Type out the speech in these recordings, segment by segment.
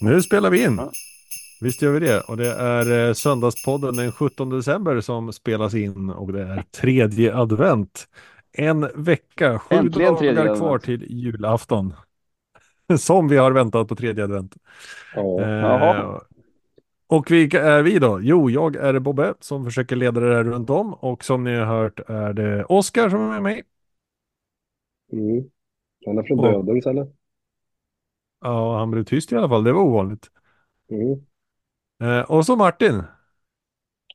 Nu spelar vi in. Visst gör vi det. Och det är eh, Söndagspodden den 17 december som spelas in och det är tredje advent. En vecka, sju Äntligen dagar advent. kvar till julafton. Som vi har väntat på tredje advent. Ja, Eh, och vilka är vi då? Jo, jag är Bobbe som försöker leda det här runt om och som ni har hört är det Oskar som är med mig. Mm. Han är från Och- dödens eller? Ja, han blev tyst i alla fall. Det var ovanligt. Mm. Eh, och så Martin.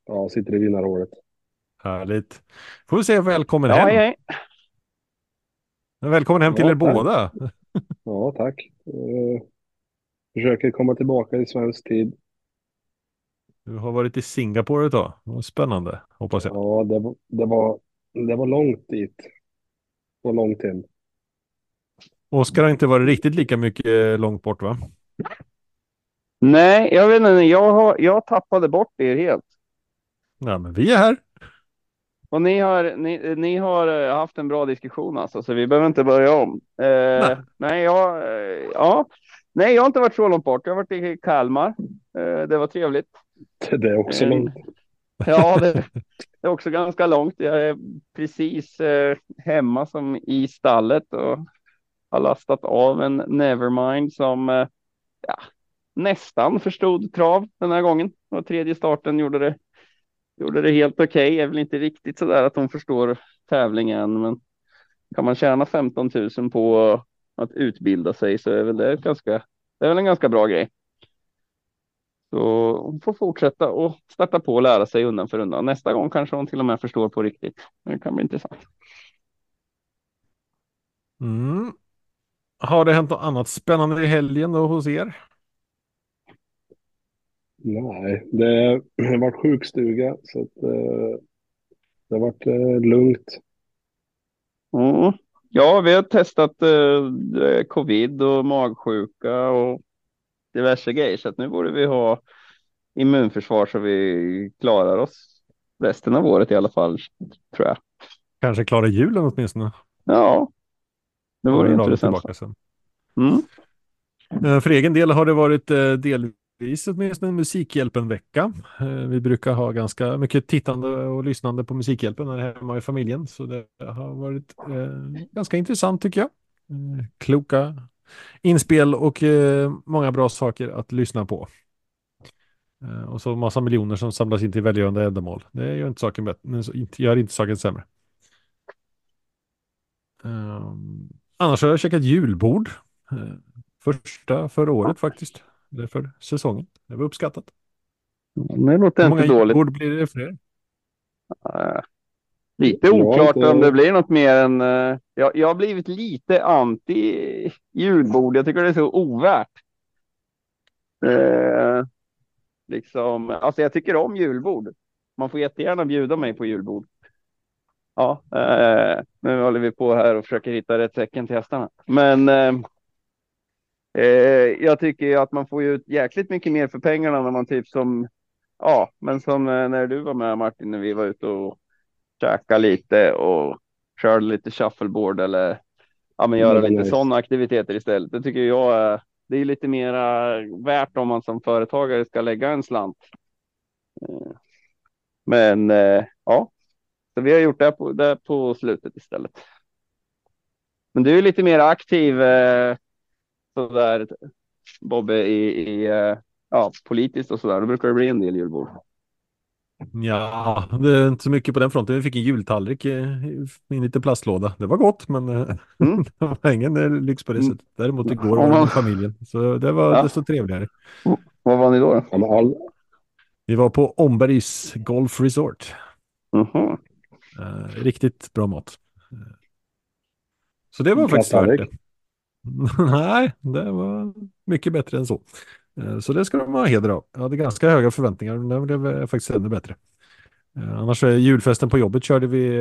Ja, sitter i vinnarhålet. Härligt. Får vi säga välkommen Ja, hem. hej, hej. Välkommen hem till Ja, er tack. båda. Ja, tack. Eh, försöker komma tillbaka i svensk tid. Du har varit i Singapore ett tag. Det var spännande, hoppas jag. Ja, det, var- det, var, det var långt dit. Och långt hem. Oskar har inte varit riktigt lika mycket eh, långt bort va? Nej, jag vet inte. Jag, har, jag tappade bort er helt. Ja, men vi är här. Och ni har, ni, ni har eh, haft en bra diskussion alltså, så vi behöver inte börja om. Eh, Nej. nej. jag, eh, ja. nej, jag har inte varit så långt bort. Jag har varit i Kalmar. Eh, det var trevligt. Det är också Eh, långt. Ja, det, det är också ganska långt. Jag är precis eh, hemma som i stallet och har lastat av en Nevermind som eh, ja, nästan förstod trav den här gången. Och tredje starten gjorde det, gjorde det helt okej. är väl inte riktigt så där att hon förstår tävlingen, men kan man tjäna 15 000 på att utbilda sig så är väl det ganska, det är väl en ganska bra grej. Så hon får fortsätta och starta på och lära sig undan för undan. Nästa gång kanske hon till och med förstår på riktigt. Det kan bli intressant. Mm. Har det hänt något annat spännande i helgen då hos er? Nej, det har varit sjukstuga så att eh, det har varit eh, lugnt. Mm. Ja, vi har testat eh, covid och magsjuka och diverse grejer. Så att nu borde vi ha immunförsvar så vi klarar oss resten av året i alla fall, tror jag. Kanske klara julen åtminstone. Ja, det vore intressant. tillbaka sen. Mm. Eh, För egen del har det varit eh, delvis åtminstone en Musikhjälpen-vecka. Eh, Vi brukar ha ganska mycket tittande och lyssnande på Musikhjälpen här hemma i familjen. Så det har varit ganska intressant tycker jag. Kloka inspel och eh, många bra saker att lyssna på. Eh, Och så massa miljoner som samlas in till välgörande ändamål. Det gör inte saken bättre, gör inte saken sämre. Um, annars har jag käkat julbord. Eh, Första förra året faktiskt. Eller för säsongen. Det var uppskattat. Det låter Hur många inte dåligt. julbord blir det för er? Lite oklart inte- om det blir något mer än... eh, jag, jag har blivit lite anti julbord. Jag tycker det är så ovärt. Eh, liksom, alltså jag tycker om julbord. Man får jättegärna bjuda mig på julbord. Ja, eh, nu håller vi på här och försöker hitta rätt säcken till hästarna. Men eh, eh, jag tycker ju att man får ut jäkligt mycket mer för pengarna när man typ som, ja, men som eh, när du var med Martin när vi var ute och käka lite och körde lite shuffleboard eller ja, men göra var lite sådana aktiviteter istället. Det tycker jag är, det är lite mera värt om man som företagare ska lägga en slant. Men eh, ja, så vi har gjort det på, det på slutet istället. Men du är lite mer aktiv eh, sådär Bobbe i, i eh, ja, politiskt och sådär. Då brukar det bli en del julbord. Ja, det är inte så mycket på den fronten. Vi fick en jultallrik eh, i en liten plastlåda. Det var gott, men eh, Mm. det var ingen eh, lyx på det Mm. sättet. Däremot igår Om var det med familjen. Så det var Ja. desto trevligare. Vad var ni då? då? Vi var på Ombergs Golf Resort. Mhm. Eh, riktigt bra mat. Så det var faktiskt värt det. Nej, det var mycket bättre än så. Eh, Så det ska de ha heder av. Jag hade ganska höga förväntningar, men det blev eh, faktiskt ännu bättre. Eh, Annars är julfesten på jobbet körde vi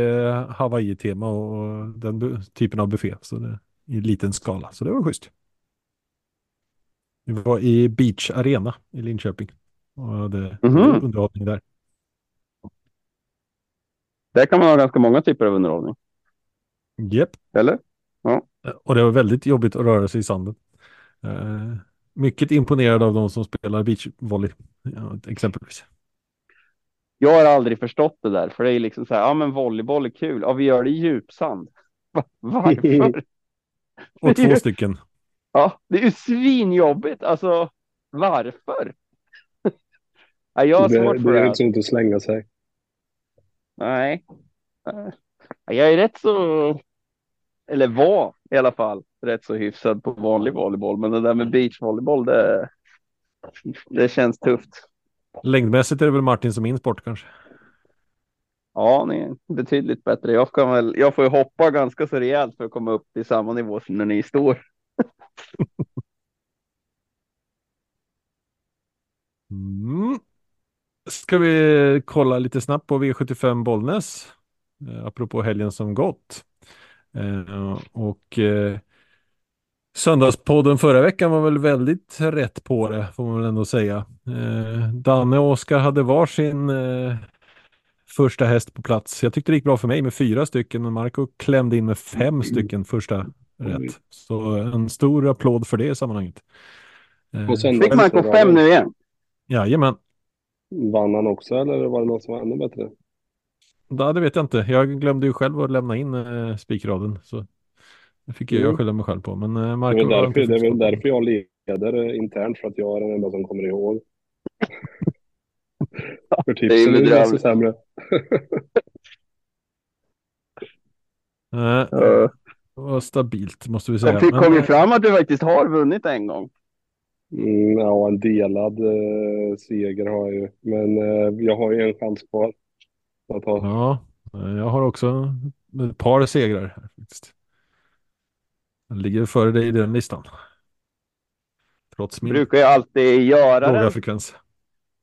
Hawaii-tema och den typen av buffé. Så det, I liten skala, så det var schysst. Vi var i Beach Arena i Linköping. Och hade Mhm. underhållning där. Där kan man ha ganska många typer av underhållning. Japp. Eller? Och det var väldigt jobbigt att röra sig i sanden. Mycket imponerad av de som spelar beachvolley, ja, exempelvis. Jag har aldrig förstått det där, för det är liksom så här, ja men volleyboll är kul, ja vi gör det i djupsand. Va- Varför? Och två stycken. Ja, det är ju svinjobbigt, alltså varför? Ja, jag har Det, svårt för det är det. inte att slänga sig. Nej. Jag är rätt så, eller var i alla fall, rätt så hyfsad på vanlig volleyboll. Men det där med beachvolleyboll, det, det känns tufft. Längdmässigt är det väl Martin som min sport kanske. Ja, ni är betydligt bättre. Jag, kan väl, jag får ju hoppa ganska så rejält för att komma upp till samma nivå som när ni står. Mm. Ska vi kolla lite snabbt på V75 Bollnäs. Eh, apropå helgen som gått. Eh, och eh, Söndagspodden förra veckan var väl väldigt rätt på det får man väl ändå säga. Eh, Danne och Oskar hade varsin eh, första häst på plats. Jag tyckte det gick bra för mig med fyra stycken men Marco klämde in med fem stycken första rätt. Så en stor applåd för det i sammanhanget. Fick Marco fem nu igen? Jajamän. Vann han också eller var det någon som var ännu bättre? Ja, det vet jag inte. Jag glömde ju själv att lämna in eh, spikraden. Så det fick jag Mm. skylla mig själv på. Men eh, Det är Marco därför, det är väl därför jag leder eh, internt, för att jag är den enda som kommer ihåg. För det är ju tipsen är ju desto sämre. Eh, Uh, det var stabilt måste vi säga. Men, kom ju eh, fram att du faktiskt har vunnit en gång. Mm, ja, en delad eh, seger har jag ju. Men eh, jag har ju en chans kvar. Att ha. Ja, jag har också ett par segrar här faktiskt. Jag ligger före dig i den listan. Trots min Brukar ju alltid göra låga den, frekvens.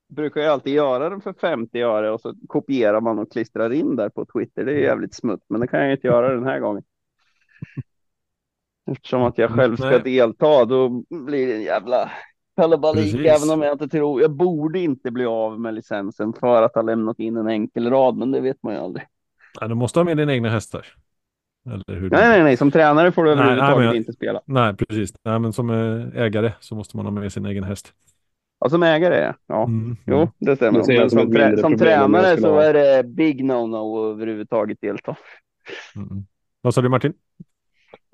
brukar ju alltid göra den för 50 öre och så kopierar man och klistrar in där på Twitter. Det är jävligt smutt, men det kan jag inte göra den här gången. Eftersom att jag själv ska Nej. delta, då blir det en jävla kalabalik. Precis. Även om jag inte tror, jag borde inte bli av med licensen för att ha lämnat in en enkel rad, men det vet man ju aldrig. Ja, du måste ha med dina egna hästar. Eller hur? Nej, nej, nej, som tränare får du Nej, nej, överhuvudtaget men jag- inte spela. Nej, precis. Nej, men som eh, ägare så måste man ha med sin egen häst. Ja, som ägare, ja. Mm. Jo, det stämmer. Men som som, trä- som tränare så ha- är det big no-no överhuvudtaget delta. Mm. Vad sa du Martin?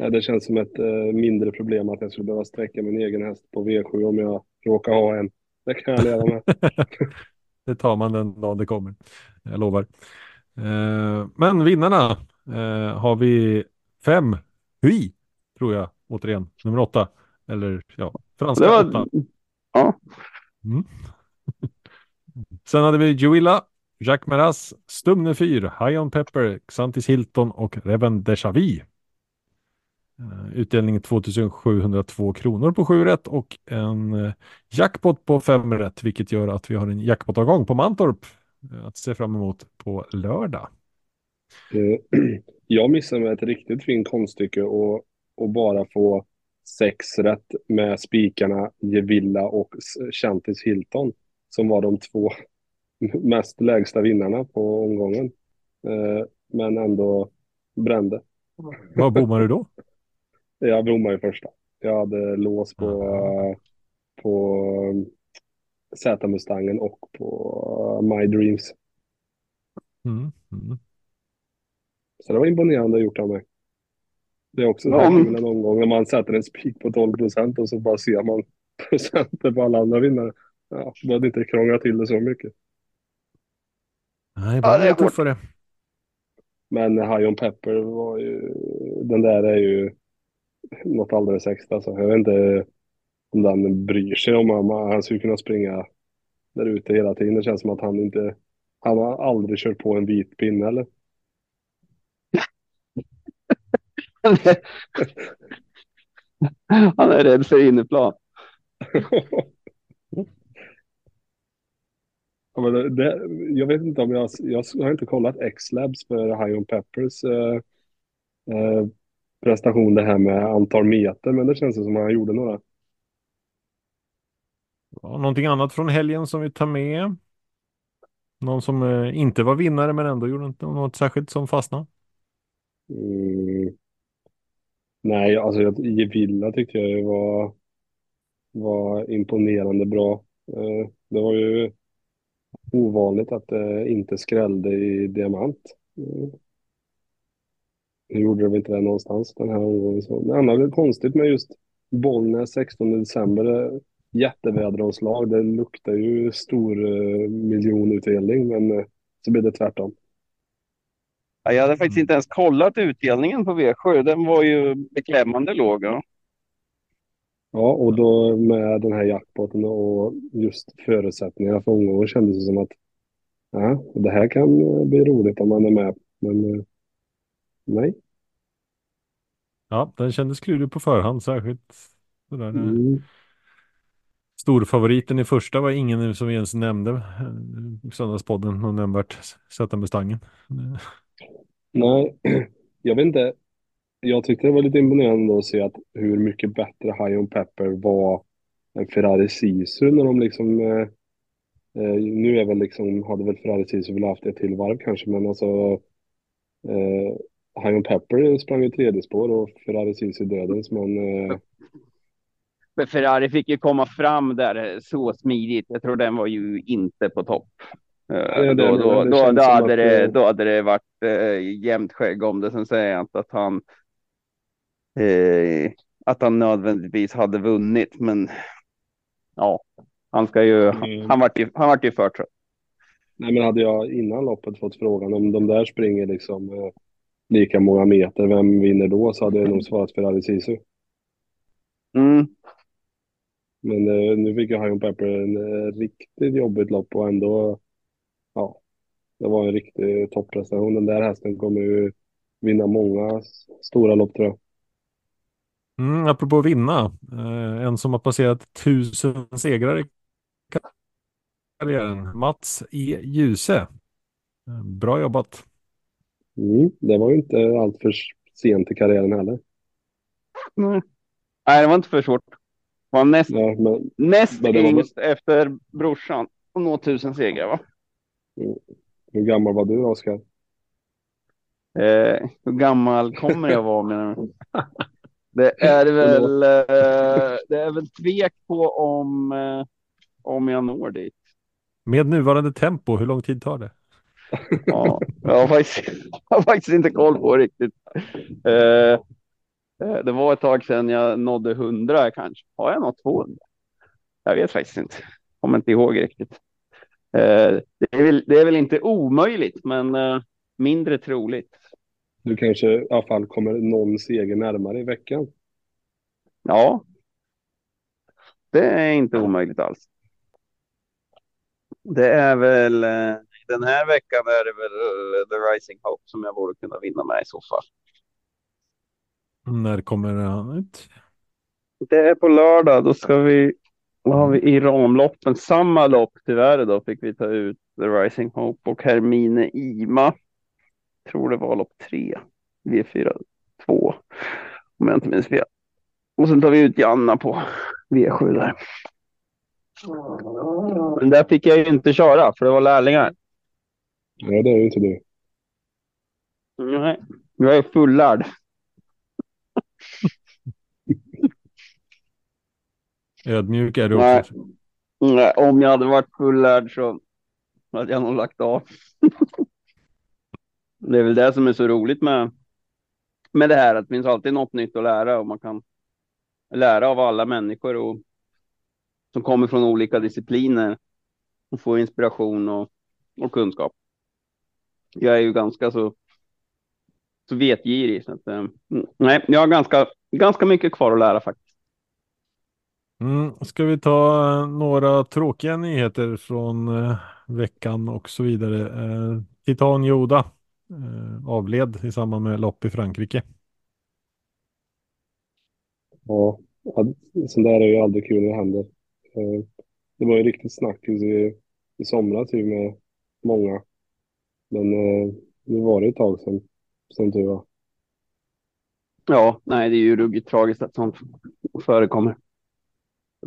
Det känns som ett eh, mindre problem att jag skulle behöva sträcka min egen häst på V7 om jag råkar ha en. Det kan jag leva med. det tar man den dag det kommer. Jag lovar. Eh, men vinnarna eh, har vi fem. Hui, tror jag. Återigen, nummer åtta. Eller ja, franska var, åtta. ja, Sen hade vi Juilla, Jacques Meras, Stumne Fyr, High On Pepper, Xantis Hilton och Reven Dejavi. Eh, Utdelning 2702 kronor på 7 rätt och en eh, jackpot på 5 rätt, vilket gör att vi har en jackpotavgång på Mantorp eh, att se fram emot på lördag. Jag missade med ett riktigt fint konststycke och, och bara få sex rätt med spikarna Gevilla och Chantis Hilton som var de två mest lägsta vinnarna på omgången. Men ändå brände. Vad bommar du då? Jag blommade i första. Jag hade lås på, Aha. på Z-Mustangen och på My Dreams. Mm, mm. Så det var imponerande gjort av mig. Det är också så Ja, här men- en omgång när man sätter en spik på 12 procent och så bara ser man procenter på alla andra vinnare. Ja, behövde inte krångla till det så mycket. Nej, ibland det är det tuffare. Men High on Pepper var ju, den där är ju något alldeles extra. Så jag vet inte om den bryr sig om han, han skulle kunna springa där ute hela tiden. Det känns som att han inte, han har aldrig kört på en vit pinne eller? han är rädd för inneplan. Ja, men det, det, jag vet inte om jag, jag har inte kollat X-Labs för High on Peppers eh, eh, prestation det här med antal meter, men det känns som att han gjorde några. Ja, någonting annat från helgen som vi tar med? Någon som eh, inte var vinnare men ändå gjorde inte något särskilt som fastnade? Mm. Nej, alltså jag- Gevilla tyckte jag var, var imponerande bra. Eh, Det var ju ovanligt att det inte skrällde i diamant. Eh, Nu gjorde väl inte det någonstans den här omgången. Så. Det andra är konstigt med just Bollnäs 16 december. Jätteväderomslag. Det luktar ju stor eh, miljonutdelning, men eh, så blev det tvärtom. Ja, Jag hade faktiskt inte ens kollat utdelningen på V7. Den var ju beklämmande låg. Ja. Ja, och då med den här jackpoten och just förutsättningarna för omgången kändes det som att ja, det här kan eh, bli roligt om man är med. Men eh, nej. Ja, den kändes klurig på förhand, särskilt sådär. eh, Mm. Storfavoriten i första var ingen som ens nämnde eh, Söndagspodden någon nämnvärt sätta Mustangen. Eh, Nej, jag vet inte. Jag tyckte det var lite imponerande att se att hur mycket bättre High on Pepper var än Ferrari Sisu när de liksom eh, eh, nu är väl liksom, hade väl Ferrari Sisu väl haft ett till varv kanske, men alltså eh, High on Pepper sprang i tredje spår och Ferrari Sisu dödens, men eh, Men Ferrari fick ju komma fram där så smidigt. Jag tror den var ju inte på topp. Eh, det- då, då, då, då, hade det, eh, då hade det varit eh, jämnt skägg om det. Sen säger jag inte att han eh, att han nödvändigtvis hade vunnit, men ja, han ska ju. Mm. Han vart ju, han vart ju för trött. nej men hade jag innan loppet fått frågan om de där springer liksom eh, lika många meter, vem vinner då? Så hade jag nog svarat Ferrari Sisu. Mm. Men eh, nu fick ju High on Pepper en eh, riktigt jobbigt lopp och ändå, ja, det var en riktig topprestation. Den där hästen kommer ju vinna många stora lopp tror jag. Mm, apropå att vinna, eh, en som har passerat tusen segrar i karriären, Mats E. Djuse. Eh, Bra jobbat. Mm, det var ju inte allt för sent i karriären heller. Nej. Nej, det var inte för svårt. Var näst, Ja, men, näst Men det var yngst efter brorsan och nå tusen segrar va? hur gammal var du Oskar? Eh, hur gammal kommer jag vara menar du? Det är väl, eh, det är väl tvek på om, eh, om jag når dit. Med nuvarande tempo, hur lång tid tar det? Ja, jag har faktiskt, jag har faktiskt inte koll på riktigt. Eh, eh, det var ett tag sedan jag nådde 100 kanske. Har jag nått 200? Jag vet faktiskt inte. Kommer inte ihåg riktigt. Eh, det, är väl, det är väl inte omöjligt, men eh, mindre troligt. Du kanske i alla fall kommer någon seger närmare i veckan. Ja, det är inte omöjligt alls. Det är väl eh, den här veckan är det väl eh, The Rising Hope som jag borde kunna vinna med i så fall. När kommer han ut? Det är på lördag. Då ska vi. Vad har vi i ramloppen? Samma lopp tyvärr. Då fick vi ta ut The Rising Hope och Hermine Ima. Tror det var lopp tre. V4 2. Om jag inte minns fel. Och sen tar vi ut Janna på V7 där. Men där fick jag ju inte köra för det var lärlingar. Ja, det är ju inte du. Nej, jag är fullärd. Ödmjuk är du Nej. också. Nej, om jag hade varit fullärd så hade jag nog lagt av. det är väl det som är så roligt med, med det här, att det finns alltid något nytt att lära och man kan lära av alla människor och, som kommer från olika discipliner och få inspiration och, och kunskap. Jag är ju ganska så, så vetgirig. Så att, eh, nej, jag har ganska, ganska mycket kvar att lära faktiskt. Mm, ska vi ta eh, några tråkiga nyheter från eh, veckan och så vidare. Eh, Titan Yoda eh, avled i samband med lopp i Frankrike. Ja, ja, sånt där är ju aldrig kul när det händer. Eh, Det var ju riktigt snackis i, i somras ju med många. Men eh, nu var det ett tag sedan, som tur var. Ja, nej, det är ju ruggigt tragiskt att sånt förekommer.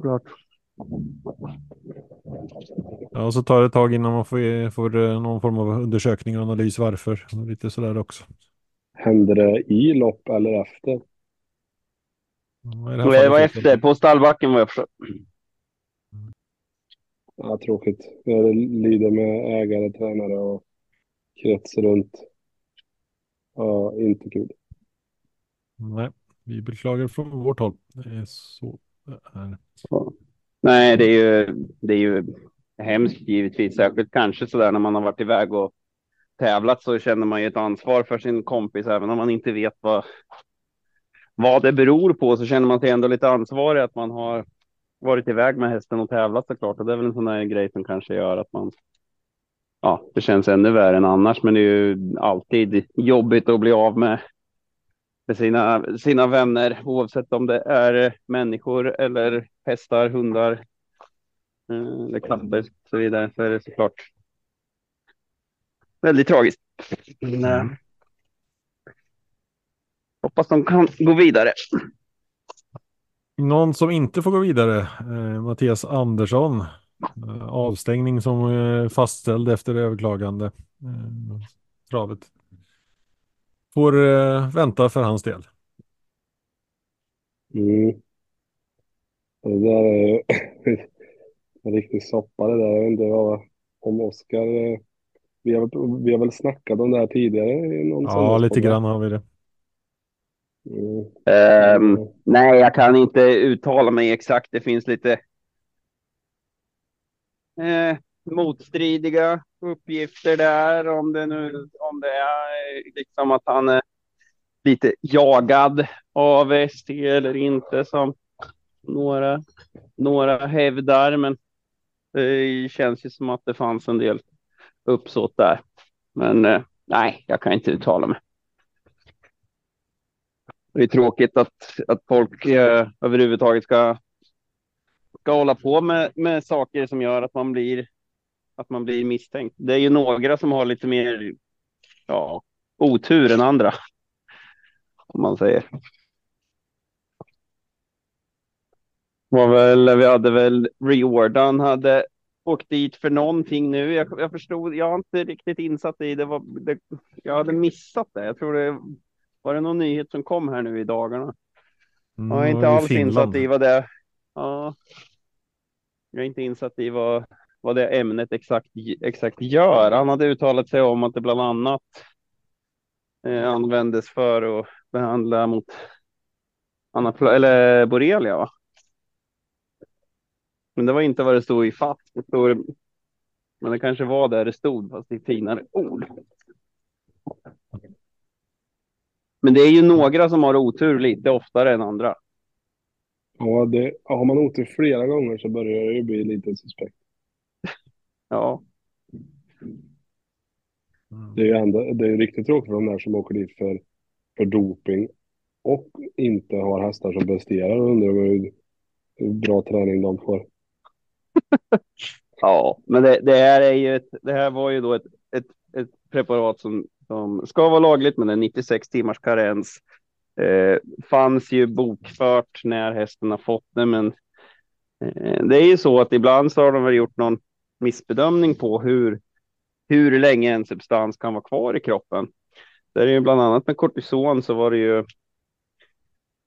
Klart. Ja, och så tar det ett tag innan man får, får eh, någon form av undersökning och analys varför. Lite sådär också. Hände det i lopp eller efter? Det var efter, på stallbacken vad jag förstår. Ja, tråkigt. Jag lider med ägare, tränare och krets runt. Ja, inte kul. Nej, vi beklagar från vårt håll. Det är så det är. Nej, det är ju, det är ju hemskt givetvis, särskilt kanske så där när man har varit iväg och tävlat så känner man ju ett ansvar för sin kompis, även om man inte vet vad, vad det beror på så känner man sig ändå lite ansvarig att man har varit iväg med hästen och tävlat såklart. Och det är väl en sån där grej som kanske gör att man. Ja, det känns ännu värre än annars, men det är ju alltid jobbigt att bli av med. Med sina, sina vänner, oavsett om det är människor eller hästar, hundar. Eh, eller katter och så vidare, så är det såklart. Väldigt tragiskt. Men. Eh, hoppas de kan gå vidare. Någon som inte får gå vidare, eh, Mattias Andersson. Eh, avstängning som eh, fastställd efter överklagande. Travet. Får eh, vänta för hans del. Mm. Det där är en riktig soppa det där. Jag inte vad, om Oskar... Vi har, vi har väl snackat om det här tidigare? I någon ja, lite grann har vi det. Mm. Um, nej, jag kan inte uttala mig exakt. Det finns lite eh, motstridiga uppgifter där. Om det nu om det är eh, liksom att han är lite jagad av ST eller inte som några, några hävdar. Men det känns ju som att det fanns en del uppsåt där. Men eh, nej, jag kan inte uttala mig det är tråkigt att, att folk eh, överhuvudtaget ska, ska hålla på med, med saker som gör att man blir att man blir misstänkt. Det är ju några som har lite mer ja, otur än andra. Om man säger. Var väl, vi hade väl Riordan hade åkt dit för någonting nu. Jag, jag förstod, jag har inte riktigt insatt i det. Var, det. Jag hade missat det. Jag tror det var det någon nyhet som kom här nu i dagarna? Mm, jag är inte alls insatt i vad det Ja. Jag är inte insatt i vad, vad det ämnet exakt, exakt gör. Han hade uttalat sig om att det bland annat eh, användes för att behandla mot Anna, eller borrelia. Va? Men det var inte vad det stod i fatt. Det stod, men det kanske var där det stod, fast i finare ord. Men det är ju några som har otur lite oftare än andra. Ja, det, har man otur flera gånger så börjar det ju bli lite suspekt. ja. Det är ju ändå, det är riktigt tråkigt för de där som åker dit för, för doping och inte har hästar som presterar undrar hur, hur bra träning de får. ja, men det, det, här är ju ett, det här var ju då ett, ett, ett preparat som som ska vara lagligt, men en 96 timmars karens. Eh, fanns ju bokfört när hästen har fått det, men eh, det är ju så att ibland så har de väl gjort någon missbedömning på hur, hur länge en substans kan vara kvar i kroppen. Det är ju bland annat med kortison så var det ju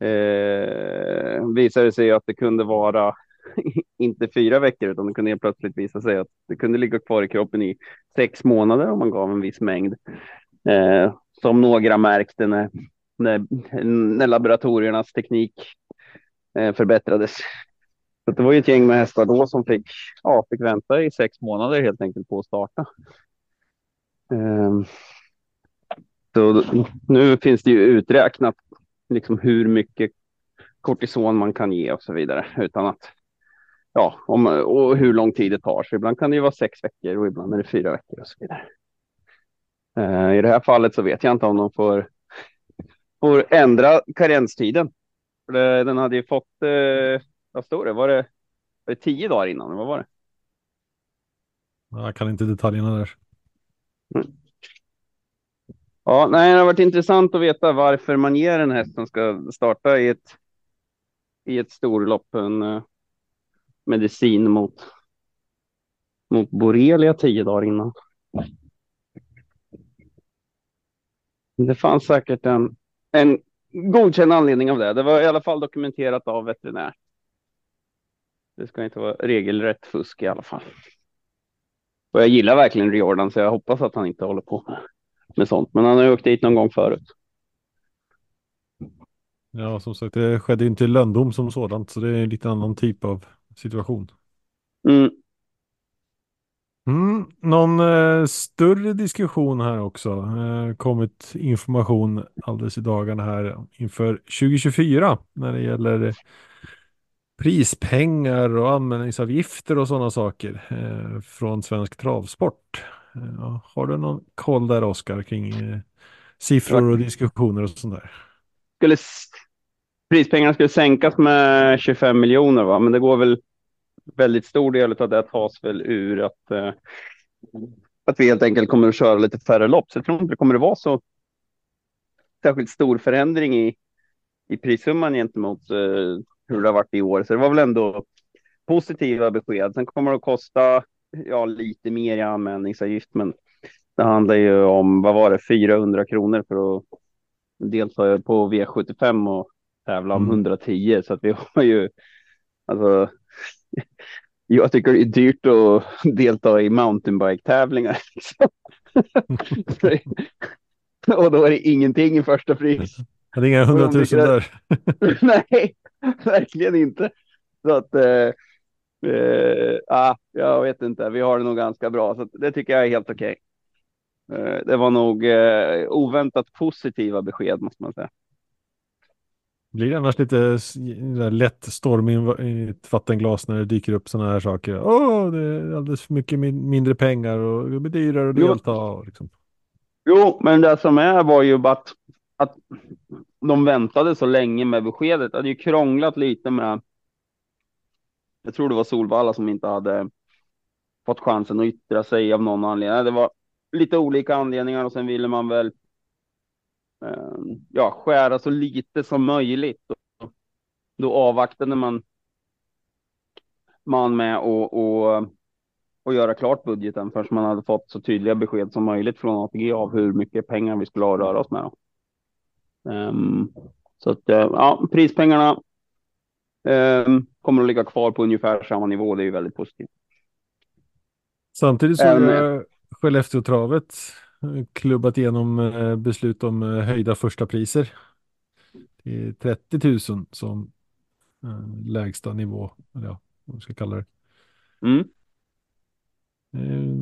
eh, visade sig att det kunde vara inte fyra veckor utan det kunde helt plötsligt visa sig att det kunde ligga kvar i kroppen i sex månader om man gav en viss mängd. Eh, som några märkte när, när, när laboratoriernas teknik eh, förbättrades. Så det var ju ett gäng med hästar då som fick, ja, fick vänta i sex månader helt enkelt på att starta. Ehm, så nu finns det ju uträknat liksom hur mycket kortison man kan ge och så vidare utan att ja, om, och hur lång tid det tar. Så ibland kan det ju vara sex veckor och ibland är det fyra veckor och så vidare. Ehm, I det här fallet så vet jag inte om de får, får ändra karenstiden. Den hade ju fått, eh, vad står det, var det, var det tio dagar innan? Vad var det? Jag kan inte detaljerna där. Mm. Ja, nej, det har varit intressant att veta varför man ger en häst som ska starta i ett, i ett storlopp en uh, medicin mot, mot borrelia tio dagar innan. Det fanns säkert en, en godkänd anledning av det. Det var i alla fall dokumenterat av veterinär. Det ska inte vara regelrätt fusk i alla fall. Och jag gillar verkligen Riordan så jag hoppas att han inte håller på med, sånt. Men han har ju åkt dit någon gång förut. Ja, som sagt, det skedde inte i lönndom som sådant, så det är en lite annan typ av situation. Mm. Mm, någon eh, större diskussion här också. Eh, kommit information alldeles i dagarna här inför 2024 när det gäller prispengar och anmälningsavgifter och sådana saker eh, från Svensk Travsport. Eh, har du någon koll där Oskar kring eh, siffror och diskussioner och sånt där? Skulle prispengarna skulle sänkas med 25 miljoner, va? men det går väl väldigt stor del av det tas väl ur att, eh, att vi helt enkelt kommer att köra lite färre lopp. Så jag tror inte det kommer att vara så särskilt stor förändring i, i prissumman gentemot eh, hur det har varit i år. Så det var väl ändå positiva besked. Sen kommer det att kosta ja, lite mer i anmälningsavgift, men det handlar ju om, vad var det, 400 kronor för att delta på V75 och tävla om 110. Mm. Så att vi har ju, alltså, jag tycker det är dyrt att delta i mountainbike-tävlingar. och då är det ingenting i första pris. Det är inga hundratusen där. Nej, verkligen inte. Så att, eh, eh, ah, jag vet inte, vi har det nog ganska bra. Så det tycker jag är helt okej. Okay. Eh, det var nog eh, oväntat positiva besked måste man säga. Blir det annars lite lätt storm i ett vattenglas när det dyker upp sådana här saker? Åh, oh, det är alldeles för mycket mindre pengar och det blir dyrare att delta. Jo. Liksom. jo, men det som är var ju att, att de väntade så länge med beskedet. Det hade ju krånglat lite med. Jag tror det var Solvalla som inte hade fått chansen att yttra sig av någon anledning. Det var lite olika anledningar och sen ville man väl ja, skära så lite som möjligt. Då avvaktade man man med och, och, och göra klart budgeten förrän man hade fått så tydliga besked som möjligt från ATG av hur mycket pengar vi skulle ha att röra oss med. Um, så att eh, ja, prispengarna um, kommer att ligga kvar på ungefär samma nivå. Det är ju väldigt positivt. Samtidigt så är Skellefteå-travet klubbat igenom eh, beslut om eh, höjda första priser. Det är 30 000 som eh, lägsta nivå, eller ja, vad man ska kalla det. Mm.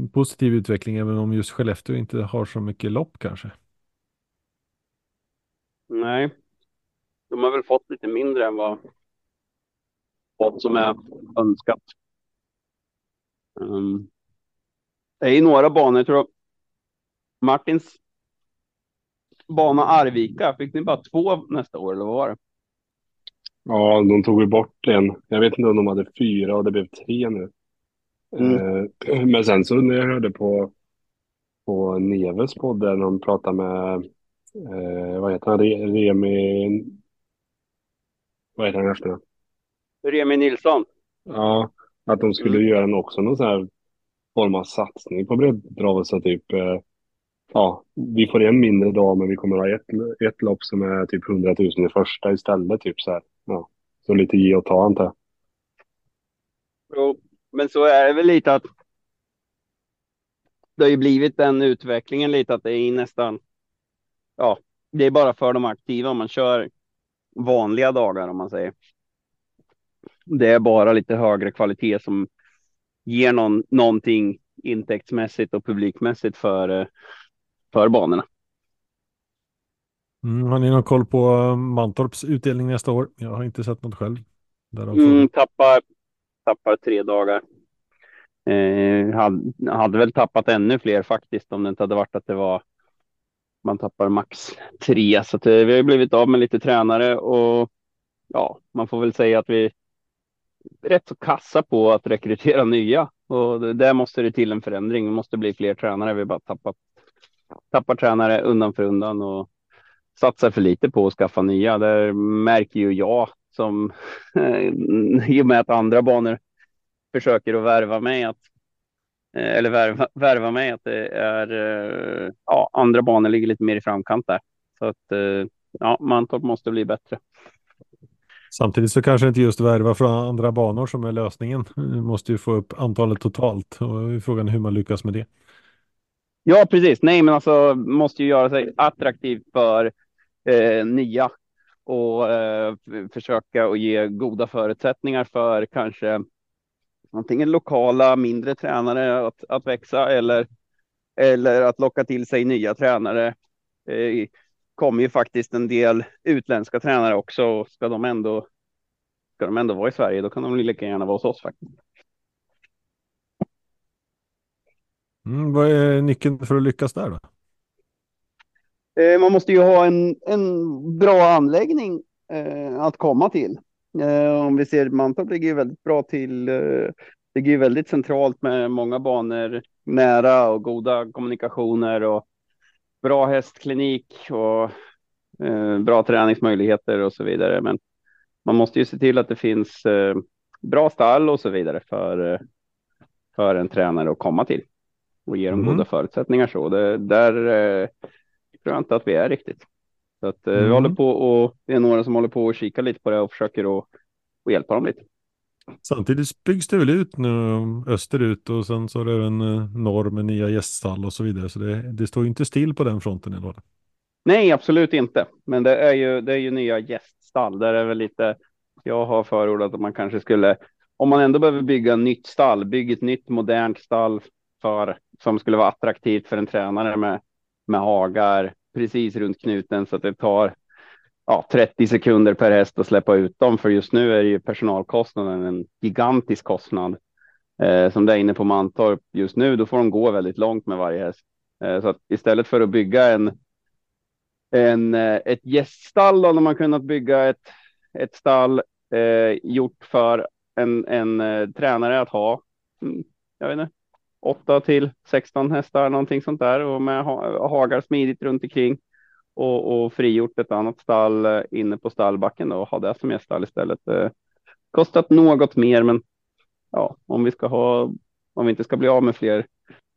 Positiv utveckling även om just Skellefteå inte har så mycket lopp kanske. Nej, de har väl fått lite mindre än vad, vad som är önskat. Um, det är några banor, jag tror Martins bana Arvika, fick ni bara två nästa år eller vad var det? Ja, de tog ju bort en. Jag vet inte om de hade fyra och det blev tre nu. Mm. Eh, men sen så när jag hörde på, på Neves podd där de pratade med, eh, vad heter han, Remi, vad heter han efter? Remi Nilsson. Ja, att de skulle mm. göra en också någon sån här form av satsning på breddtravet så typ eh, ja, vi får en mindre dag men vi kommer ha ett, ett lopp som är typ 100 000 i första istället. Typ så här. Ja. Så lite ge och ta antar jag. Jo, men så är det väl lite att det har ju blivit den utvecklingen lite att det är nästan, ja, det är bara för de aktiva man kör vanliga dagar om man säger. Det är bara lite högre kvalitet som ger någon, någonting intäktsmässigt och publikmässigt för, eh, för banorna. Mm, har ni någon koll på um, Mantorps utdelning nästa år? Jag har inte sett något själv. Mm, tappar, tappar tre dagar. Eh, hade, hade väl tappat ännu fler faktiskt om det inte hade varit att det var man tappar max tre. Så att, eh, vi har blivit av med lite tränare och ja, man får väl säga att vi är rätt så kassa på att rekrytera nya och där måste det till en förändring. Det måste bli fler tränare. Vi har bara tappat tappar tränare undan för undan och satsar för lite på att skaffa nya. Där märker ju jag som i och med att andra banor försöker att värva mig att eh, eller värva, värva mig att det är eh, ja, andra banor ligger lite mer i framkant där. Så att eh, ja, Mantorp måste bli bättre. Samtidigt så kanske inte just värva från andra banor som är lösningen. Du måste ju få upp antalet totalt och frågan är hur man lyckas med det. Ja, precis. Nej, men alltså måste ju göra sig attraktiv för eh, nya och eh, försöka och ge goda förutsättningar för kanske antingen lokala mindre tränare att, att växa eller, eller att locka till sig nya tränare. Eh, kommer ju faktiskt en del utländska tränare också. Ska de ändå, ska de ändå vara i Sverige, då kan de lika gärna vara hos oss faktiskt. Mm, vad är nyckeln för att lyckas där då? Eh, man måste ju ha en, en bra anläggning eh, att komma till. Eh, om vi ser Mantorp ligger ju väldigt bra till. Eh, ligger ju väldigt centralt med många banor nära och goda kommunikationer och bra hästklinik och eh, bra träningsmöjligheter och så vidare. Men man måste ju se till att det finns eh, bra stall och så vidare för, eh, för en tränare att komma till och ge dem Mm. goda förutsättningar. Så det, där eh, tror jag inte att vi är riktigt. Så att, eh, vi Mm. håller på och det är några som håller på och kika lite på det och försöker att och hjälpa dem lite. Samtidigt byggs det väl ut nu österut och sen så är det även eh, norr med nya gäststall och så vidare. Så det, det står ju inte still på den fronten i alla fall. Nej, absolut inte. Men det är ju, det är ju nya gäststall. Där är väl lite, jag har förordat att man kanske skulle, om man ändå behöver bygga ett nytt stall, bygga ett nytt modernt stall för, som skulle vara attraktivt för en tränare med, med hagar precis runt knuten så att det tar ja, 30 sekunder per häst att släppa ut dem. För just nu är ju personalkostnaden en gigantisk kostnad. Eh, som det är inne på Mantorp just nu, då får de gå väldigt långt med varje häst. Eh, så att istället för att bygga en en, eh, ett gäststall då, när man kunnat bygga ett, ett stall eh, gjort för en, en eh, tränare att ha. Mm, jag vet inte, 8 till 16 hästar, någonting sånt där och med ha, hagar smidigt runt omkring och, och frigjort ett annat stall eh, inne på stallbacken då, och ha det som gäststall istället. Eh, kostat något mer, men ja, om vi ska ha, om vi inte ska bli av med fler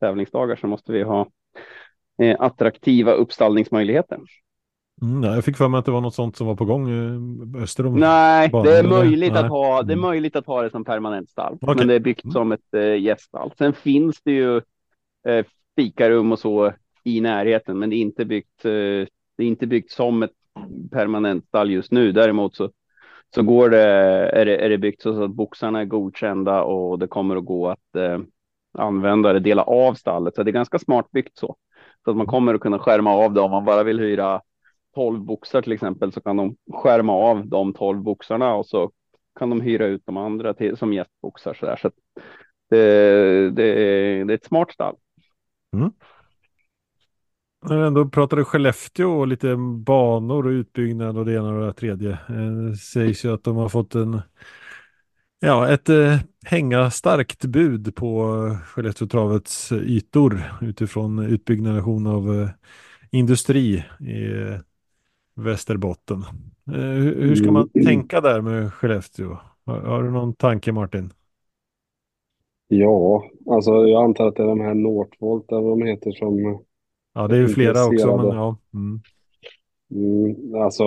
tävlingsdagar så måste vi ha eh, attraktiva uppstallningsmöjligheter. Mm, ja, jag fick för mig att det var något sånt som var på gång eh, öster om. Nej, det är eller? möjligt Nej. att ha. Det är Mm. möjligt att ha det som permanent stall, Okej. men det är byggt Mm. som ett eh, gäststall. Sen finns det ju eh, fikarum och så i närheten, men det är inte byggt. Eh, det är inte byggt som ett permanent stall just nu. Däremot så så går det är det, är det byggt så att boxarna är godkända och det kommer att gå att eh, använda det, dela av stallet. Så det är ganska smart byggt så. Så att man kommer att kunna skärma av det om man bara vill hyra 12 boxar till exempel så kan de skärma av de 12 boxarna och så kan de hyra ut de andra till, som gästboxar så där. Så det, det, är, det är ett smart stall. Mm. När vi ändå pratade Skellefteå och lite banor och utbyggnad och det ena och det tredje. Det sägs ju att de har fått en, ja, ett eh, hänga starkt bud på eh, Skellefteå-travets ytor utifrån utbyggnation av eh, industri eh, Västerbotten. Eh, hur, ska man Mm. tänka där med Skellefteå? Har, har du någon tanke Martin? Ja, alltså jag antar att det är de här Northvolt eller vad de heter som Ja, det är ju flera också, men ja. Mm. Mm, alltså,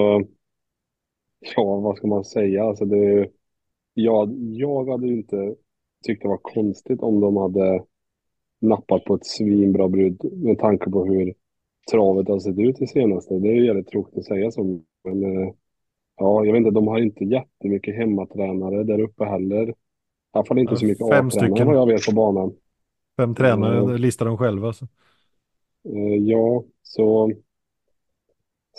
ja, vad ska man säga? Alltså det, jag, jag hade ju inte tyckt det var konstigt om de hade nappat på ett svinbra brud med tanke på hur travet har sett ut det senaste. Det är ju jävligt tråkigt att säga så, men eh, ja, jag vet inte, de har inte jättemycket hemmatränare där uppe heller. I alla fall inte så mycket fem stycken. vad jag vet på banan. Fem tränare Mm. listar de själva. Så. Eh, Ja, så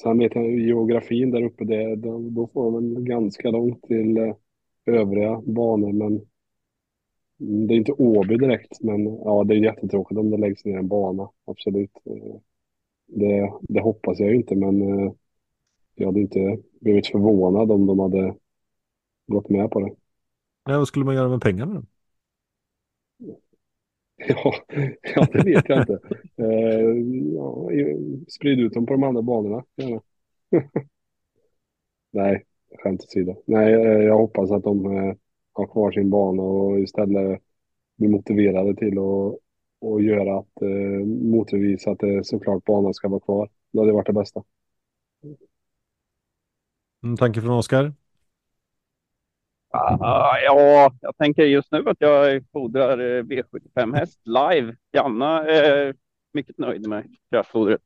sen vet jag geografin där uppe, det, då, får väl ganska långt till eh, övriga banor, men det är inte Åby direkt, men ja, det är jättetråkigt om det läggs ner en bana, absolut. Det, det hoppas jag inte, men eh, jag hade inte blivit förvånad om de hade gått med på det. Ja, vad skulle man göra med pengarna? då? Ja, ja det vet jag inte. Eh, ja, sprid ut dem på de andra banorna, gärna. Nej, skämt åsido. Nej, eh, jag hoppas att de eh, har kvar sin bana och istället blir motiverade till att och göra att eh, motbevisa att det såklart banan ska vara kvar. Det hade varit det bästa. En tanke från Oskar? Uh, ja, jag tänker just nu att jag fodrar V75 häst live. Janna är mycket nöjd med kraftfodret.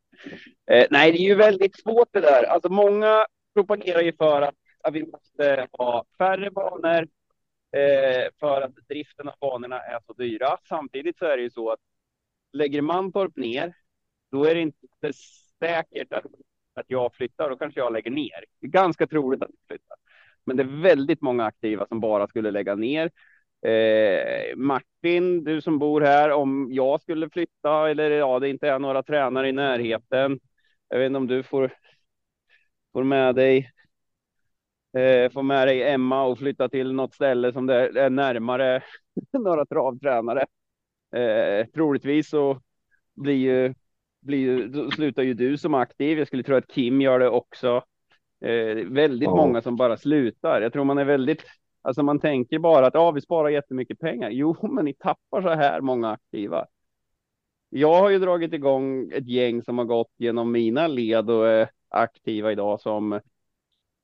Eh, nej, det är ju väldigt svårt det där. Alltså många propagerar ju för att, att vi måste ha färre banor eh, för att driften av banorna är så dyra. Samtidigt så är det ju så att lägger Mantorp ner, då är det inte säkert att, att jag flyttar. Då kanske jag lägger ner. Det är ganska troligt att jag flyttar. Men det är väldigt många aktiva som bara skulle lägga ner. Eh, Martin, du som bor här, om jag skulle flytta eller ja, det inte är några tränare i närheten. Jag vet inte om du får, får med dig eh, får med dig Emma och flytta till något ställe som det är närmare några travtränare. Eh, troligtvis så blir ju, blir slutar ju du som aktiv. Jag skulle tro att Kim gör det också. Eh, väldigt ja. många som bara slutar. Jag tror man är väldigt, alltså man tänker bara att ja, vi sparar jättemycket pengar. Jo, men ni tappar så här många aktiva. Jag har ju dragit igång ett gäng som har gått genom mina led och är aktiva idag som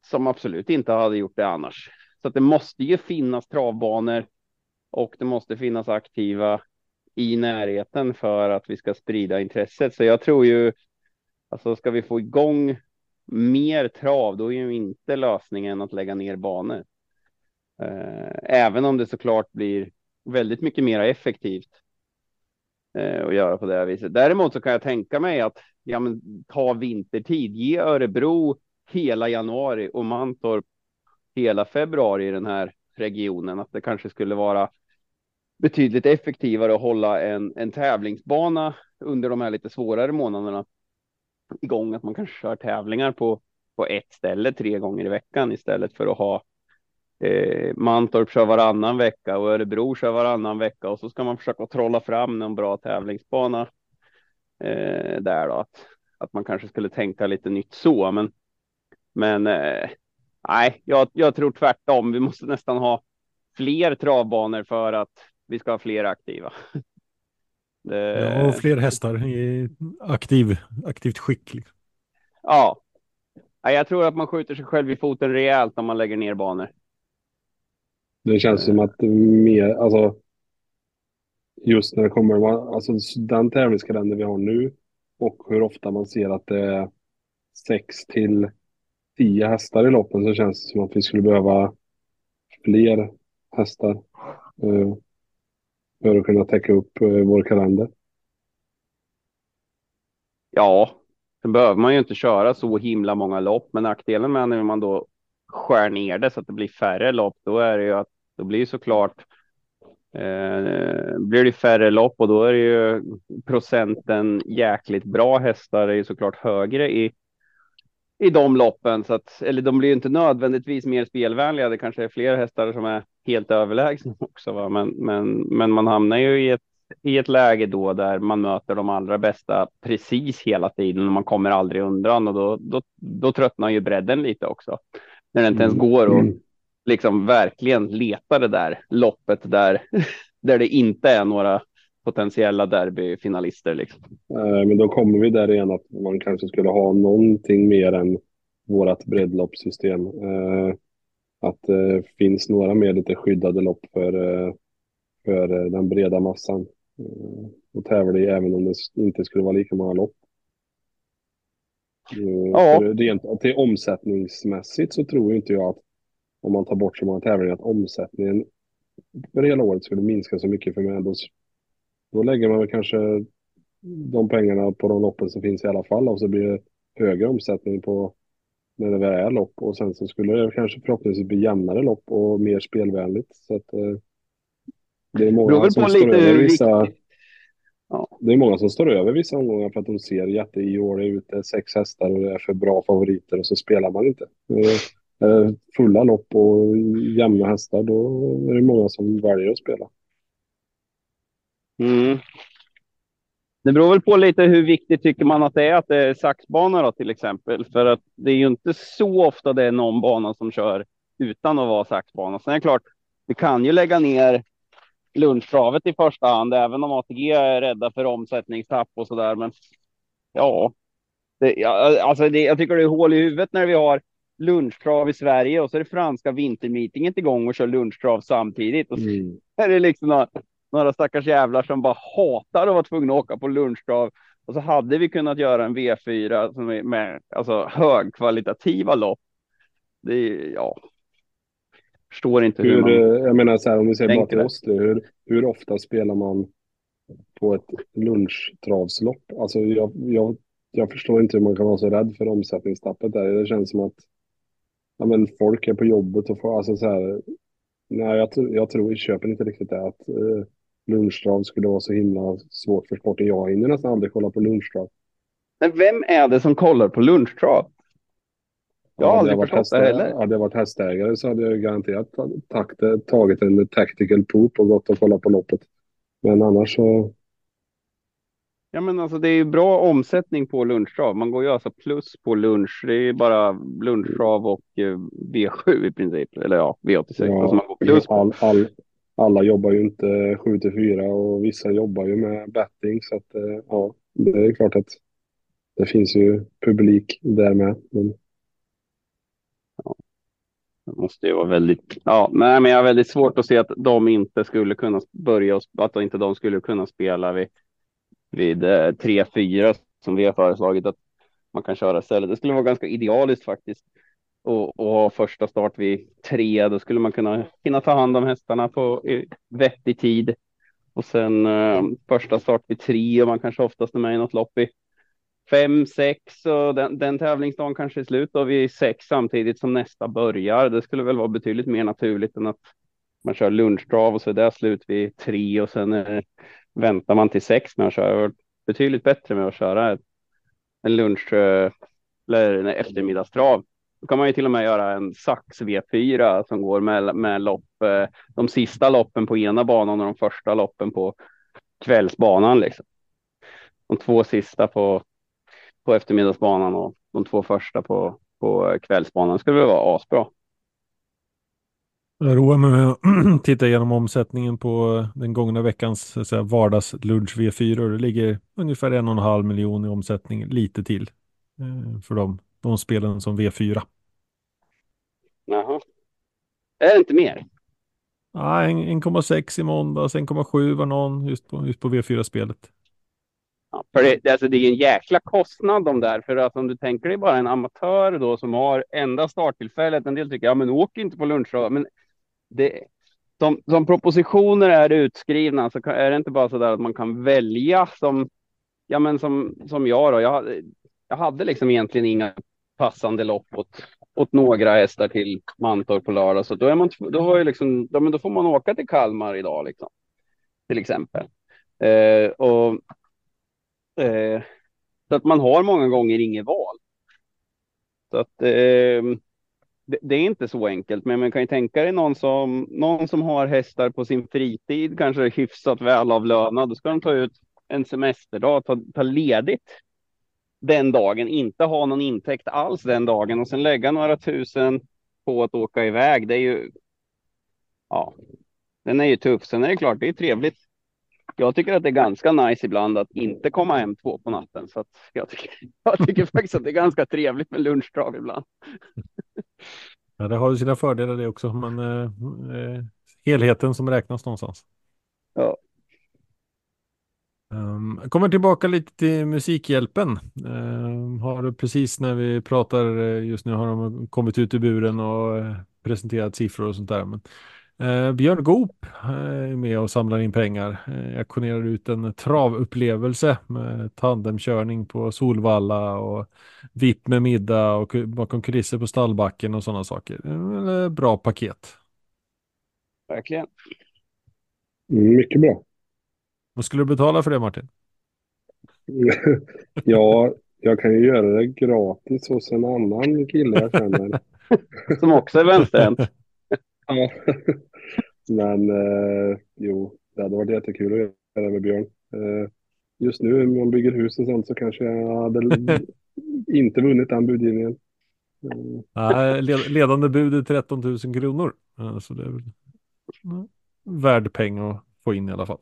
som absolut inte hade gjort det annars. Så att det måste ju finnas travbanor och det måste finnas aktiva i närheten för att vi ska sprida intresset. Så jag tror ju, alltså ska vi få igång mer trav, då är ju inte lösningen att lägga ner banor. Eh, även om det såklart blir väldigt mycket mer effektivt eh, att göra på det här viset. Däremot så kan jag tänka mig att ja, men, ta vintertid, ge Örebro hela januari och Mantorp hela februari i den här regionen. Att det kanske skulle vara betydligt effektivare att hålla en, en tävlingsbana under de här lite svårare månaderna igång. Att man kanske kör tävlingar på, på ett ställe tre gånger i veckan istället för att ha eh, Mantorp kör varannan vecka och Örebro kör varannan vecka och så ska man försöka trolla fram någon bra tävlingsbana eh, där då. Att, att man kanske skulle tänka lite nytt så, men men eh, nej, jag, jag tror tvärtom. Vi måste nästan ha fler travbanor för att vi ska ha fler aktiva. Det... Ja, och fler hästar i aktiv, aktivt skick. Liksom. Ja, jag tror att man skjuter sig själv i foten rejält om man lägger ner banor. Det känns som att mer, alltså just när det kommer, alltså den tävlingskalender vi har nu och hur ofta man ser att det är sex till tio hästar i loppen så känns det som att vi skulle behöva fler hästar eh, för att kunna täcka upp eh, vår kalender. Ja, sen behöver man ju inte köra så himla många lopp, men nackdelen med när man då skär ner det så att det blir färre lopp, då är det ju att då blir såklart eh, blir det färre lopp och då är det ju procenten jäkligt bra hästar är ju såklart högre i i de loppen. Så att, eller de blir ju inte nödvändigtvis mer spelvänliga. Det kanske är fler hästar som är helt överlägsna också. Va? Men, men, men man hamnar ju i ett, i ett läge då där man möter de allra bästa precis hela tiden och man kommer aldrig undan och då, då, då tröttnar ju bredden lite också. När det inte ens mm. går att liksom verkligen leta det där loppet där, där det inte är några potentiella derbyfinalister. Liksom. Eh, men då kommer vi där igen att man kanske skulle ha någonting mer än vårat breddloppssystem. Eh, att det finns några mer lite skyddade lopp för, eh, för den breda massan. Och tävla i även om det inte skulle vara lika många lopp. Ja. För rent, till omsättningsmässigt så tror inte jag att om man tar bort så många tävlingar att omsättningen för hela året skulle minska så mycket för mig. Då då lägger man väl kanske de pengarna på de loppen som finns i alla fall och så blir det högre omsättning på när det väl är lopp och sen så skulle det kanske förhoppningsvis bli jämnare lopp och mer spelvänligt. Så att, eh, det är många som står över vissa... Ja. Det är många som står över vissa omgångar för att de ser jätteiåliga ut. Det är sex hästar och det är för bra favoriter och så spelar man inte. Eh, fulla lopp och jämna hästar, då är det många som väljer att spela. Mm. Det beror väl på lite hur viktigt tycker man att det är att det är saxbana då, till exempel. För att det är ju inte så ofta det är någon bana som kör utan att vara saxbana. Sen är det klart, vi kan ju lägga ner lunchtravet i första hand, även om ATG är rädda för omsättningstapp och så där. Men ja, det, ja alltså det, jag tycker det är hål i huvudet när vi har lunchtrav i Sverige och så är det franska vintermeetinget igång och kör lunchtrav samtidigt. Och så Mm. är det liksom några, stackars jävlar som bara hatar att vara tvungna att åka på lunchtrav. Och så hade vi kunnat göra en V4 som är med alltså, högkvalitativa lopp. Det är, ja. Förstår inte hur, Hur, man... eh, jag menar så här, om vi säger bara till oss nu, hur, hur ofta spelar man på ett lunchtravslopp? Alltså jag, jag, jag förstår inte hur man kan vara så rädd för omsättningstappet där. Det känns som att ja, men folk är på jobbet och får, alltså så här, nej jag, tror- jag tror, jag köper inte riktigt det att eh, lunchtrav skulle vara så himla svårt för sporten. Jag hinner nästan aldrig kolla på lunchtrav. Men vem är det som kollar på lunchtrav? Jag har Hade aldrig förstått det heller. Hade jag varit hästägare så hade jag garanterat tagit, tagit en tactical poop och gått och kollat på loppet. Men annars så, Ja, men alltså det är ju bra omsättning på lunchtrav. Man går ju alltså plus på lunch. Det är bara lunchtrav och eh, V7 i princip. Eller ja, V86. Ja, Alltså man går plus all, all, alla jobbar ju inte 7 till 4 och vissa jobbar ju med betting så att eh, ja, det är klart att det finns ju publik där med. Men Det måste ju vara väldigt. Ja, nej, men jag har väldigt svårt att se att de inte skulle kunna börja och att inte de skulle kunna spela vid vid eh, 3-4 som vi har föreslagit att man kan köra istället. Det skulle vara ganska idealiskt faktiskt. Och, och ha första start vid tre, då skulle man kunna hinna ta hand om hästarna på i vettig tid. Och sen eh, första start vid tre och man kanske oftast är med i något lopp i fem, sex och den, den tävlingsdagen kanske är slut och vid sex samtidigt som nästa börjar. Det skulle väl vara betydligt mer naturligt än att man kör lunchdrav och så är det slut vid tre och sen eh, väntar man till sex med att köra. Det betydligt bättre med att köra en lunch eh, eller en eftermiddagstrav. Då kan man ju till och med göra en sax V4 som går med, med lopp, eh, de sista loppen på ena banan och de första loppen på kvällsbanan. Liksom. De två sista på, på eftermiddagsbanan och de två första på, på kvällsbanan skulle väl vara asbra. Jag roar mig med att titta igenom omsättningen på eh, den gångna veckans så att säga, vardagslunch V4. Och det ligger ungefär en och en halv miljon i omsättning, lite till, eh, för dem de spelen som V4. Jaha. Är det inte mer? Ah, en- 1,6 i måndags, 1,7 var någon just på, just på V4-spelet. Ja, för det, alltså det är en jäkla kostnad de där. För att om du tänker dig bara en amatör då som har enda starttillfället. En del tycker ja men åk inte på lunchdag. Men det, som, som propositioner är utskrivna så kan, är det inte bara så där att man kan välja som, ja men som, som jag då. Jag, jag hade liksom egentligen inga passande lopp åt, åt några hästar till Mantorp på lördag. Så då är man, då har ju liksom, då, men då får man åka till Kalmar idag liksom. Till exempel. Eh, och Eh, så att man har många gånger inget val. Så att eh, det, det är inte så enkelt, men man kan ju tänka dig någon som, någon som har hästar på sin fritid, kanske hyfsat välavlönad, då ska de ta ut en semesterdag, ta, ta ledigt den dagen, inte ha någon intäkt alls den dagen och sen lägga några tusen på att åka iväg. Det är ju, ja, den är ju tuff. Sen är det klart, det är trevligt jag tycker att det är ganska nice ibland att inte komma hem två på natten. Så jag, tycker, jag tycker faktiskt att det är ganska trevligt med lunchtrav ibland. Ja, det har ju sina fördelar det också, men eh, eh, helheten som räknas någonstans. Ja. Um, jag kommer tillbaka lite till Musikhjälpen. Um, har precis när vi pratar eh, just nu har de kommit ut ur buren och eh, presenterat siffror och sånt där. Men, eh, Björn Goop är med och samlar in pengar. Uh, auktionerar ut en travupplevelse med tandemkörning på Solvalla och VIP med middag och bakom kulisser på stallbacken och sådana saker. Det är väl, Bra paket. Verkligen. mycket bra. Vad skulle du betala för det Martin? ja, jag kan ju göra det gratis hos en annan kille jag känner. Som också är vänsterhänt. Ja. Men eh, jo, det hade varit jättekul att göra det med Björn. Eh, just nu när man bygger hus och sånt så kanske jag hade inte vunnit den budgivningen. Eh, Nej, led- ledande bud är 13 000 kronor. Eh, Så det är väl mm, värd peng att få in i alla fall.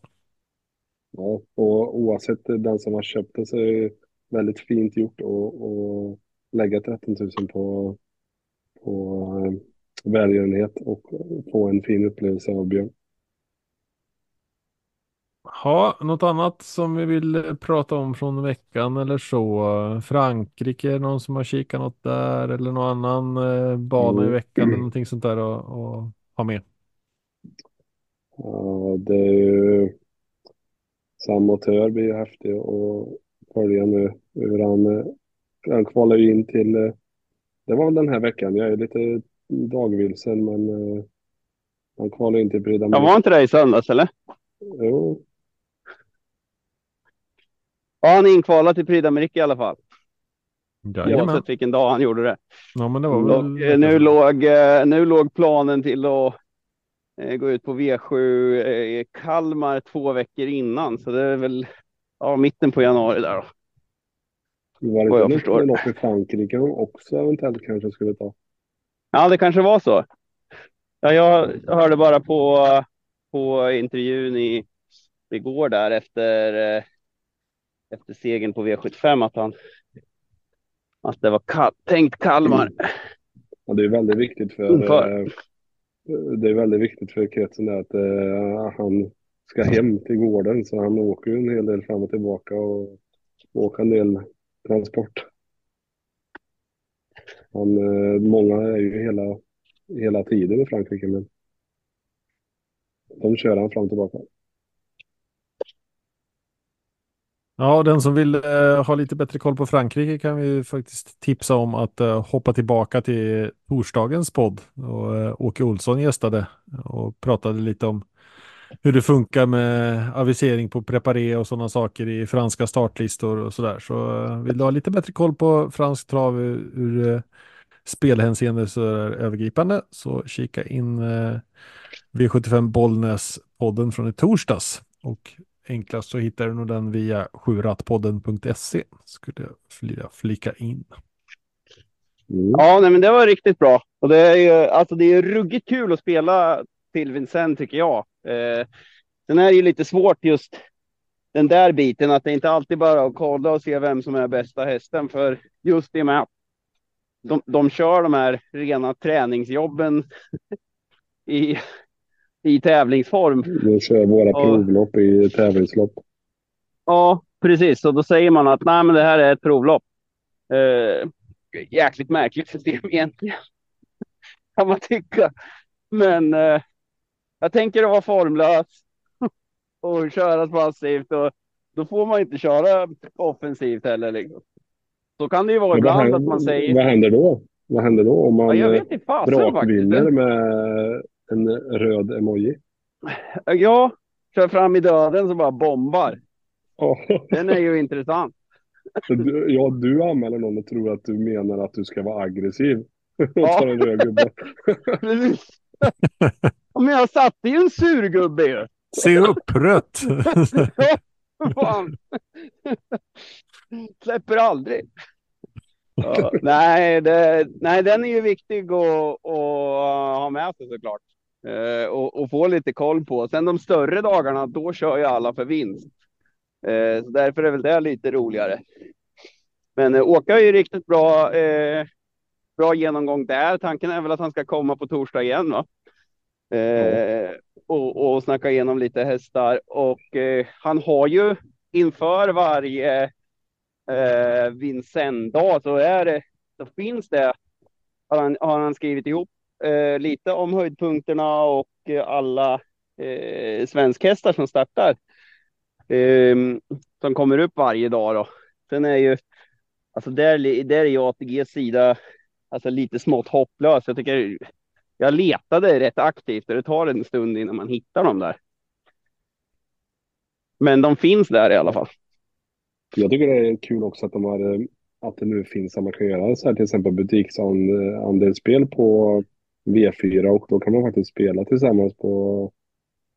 Ja, och oavsett den som har köpt det så är det väldigt fint gjort att lägga 13 000 på, på eh, välgörenhet och få en fin upplevelse av Björn. Ja, något annat som vi vill prata om från veckan eller så? Frankrike, någon som har kikat något där eller någon annan eh, bana i Mm. veckan eller någonting sånt där att ha med? Ja, det är ju Sam Motör blir ju häftig att följa nu. Hur han, han kvalar ju in till, eh, det var väl den här veckan, jag är lite dagvilsen men eh, han kvalar in till Prix Jag d'Amérique. var inte det i söndags eller? Jo, Ja, han är inkvalad till Prix d'Amérique i alla fall. Jajamän. Oavsett vilken dag han gjorde det. Ja, men det var väl... nu, låg, eh, nu låg planen till att eh, gå ut på V7 i Kalmar två veckor innan. Så det är väl ja, mitten på januari där då. var det inte något i Frankrike de också eventuellt kanske skulle ta? Ja, det kanske var så. Ja, jag hörde bara på, på intervjun i, igår där efter, eh, efter segern på V75 att han att det var Kal- tänkt Kalmar. Ja, det är väldigt viktigt för, Inför det är väldigt viktigt för kretsen att eh, han ska hem till gården så han åker ju en hel del fram och tillbaka och åker en del transport. Han, eh, många är ju hela, hela tiden i Frankrike men de kör han fram och tillbaka. Ja, den som vill eh, ha lite bättre koll på Frankrike kan vi faktiskt tipsa om att eh, hoppa tillbaka till torsdagens podd. Och, eh, Åke Olsson gästade och pratade lite om hur det funkar med avisering på preparé och sådana saker i franska startlistor och sådär. Så eh, vill du ha lite bättre koll på fransk trav ur, ur eh, spelhänseende så är det övergripande så kika in eh, V75 Bollnäs-podden från i torsdags. Och enklast så hittar du nog den via sjurattpodden.se. Skulle jag vilja flika in. Mm. Ja, nej, men det var riktigt bra. Och det är ju alltså det är ruggigt kul att spela till Vincent tycker jag. Eh, sen är det ju lite svårt just den där biten att det inte alltid bara att kolla och se vem som är bästa hästen för just det med att de, de kör de här rena träningsjobben i, i tävlingsform. De kör våra Ja. provlopp i tävlingslopp. Ja, precis. Och då säger man att nej, men det här är ett provlopp. Eh, jäkligt märkligt system egentligen. Kan man tycka. Men eh, jag tänker att vara formlös och köra passivt och då får man inte köra offensivt heller. Liksom. Så kan det ju vara ibland att man händer, säger. vad händer då? Vad händer då om Ja, man jag eh, brakvinner med en röd emoji? Ja, kör fram i döden så bara bombar. Ja, Den är ju intressant. du, ja, du anmäler någon och tror att du menar att du ska vara aggressiv. Och Ja. en röd gubbe. Ja, Men jag satte ju en surgubbe ju. Se upp, rött! Fan. Släpper aldrig. Ja, nej, det, nej, den är ju viktig att, att ha med sig såklart. Eh, och, och få lite koll på. Sen de större dagarna, då kör ju alla för vinst. Eh, så därför är väl det lite roligare. Men eh, Åka är ju riktigt bra, eh, bra genomgång där. Tanken är väl att han ska komma på torsdag igen va? Eh, och, och snacka igenom lite hästar. Och eh, han har ju inför varje eh, Vincennes-dag så är det, så finns det, har han, har han skrivit ihop eh, lite om höjdpunkterna och eh, alla eh, svenskhästar som startar. Eh, som kommer upp varje dag då. Sen är ju, alltså där, där är ju ATGs sida alltså lite smått hopplös. Jag tycker jag letade rätt aktivt och det tar en stund innan man hittar dem där. Men de finns där i alla fall. Jag tycker det är kul också att, de har, eh, att det nu finns att man kan göra så här till exempel butiksandelsspel på V4 och då kan man faktiskt spela tillsammans på,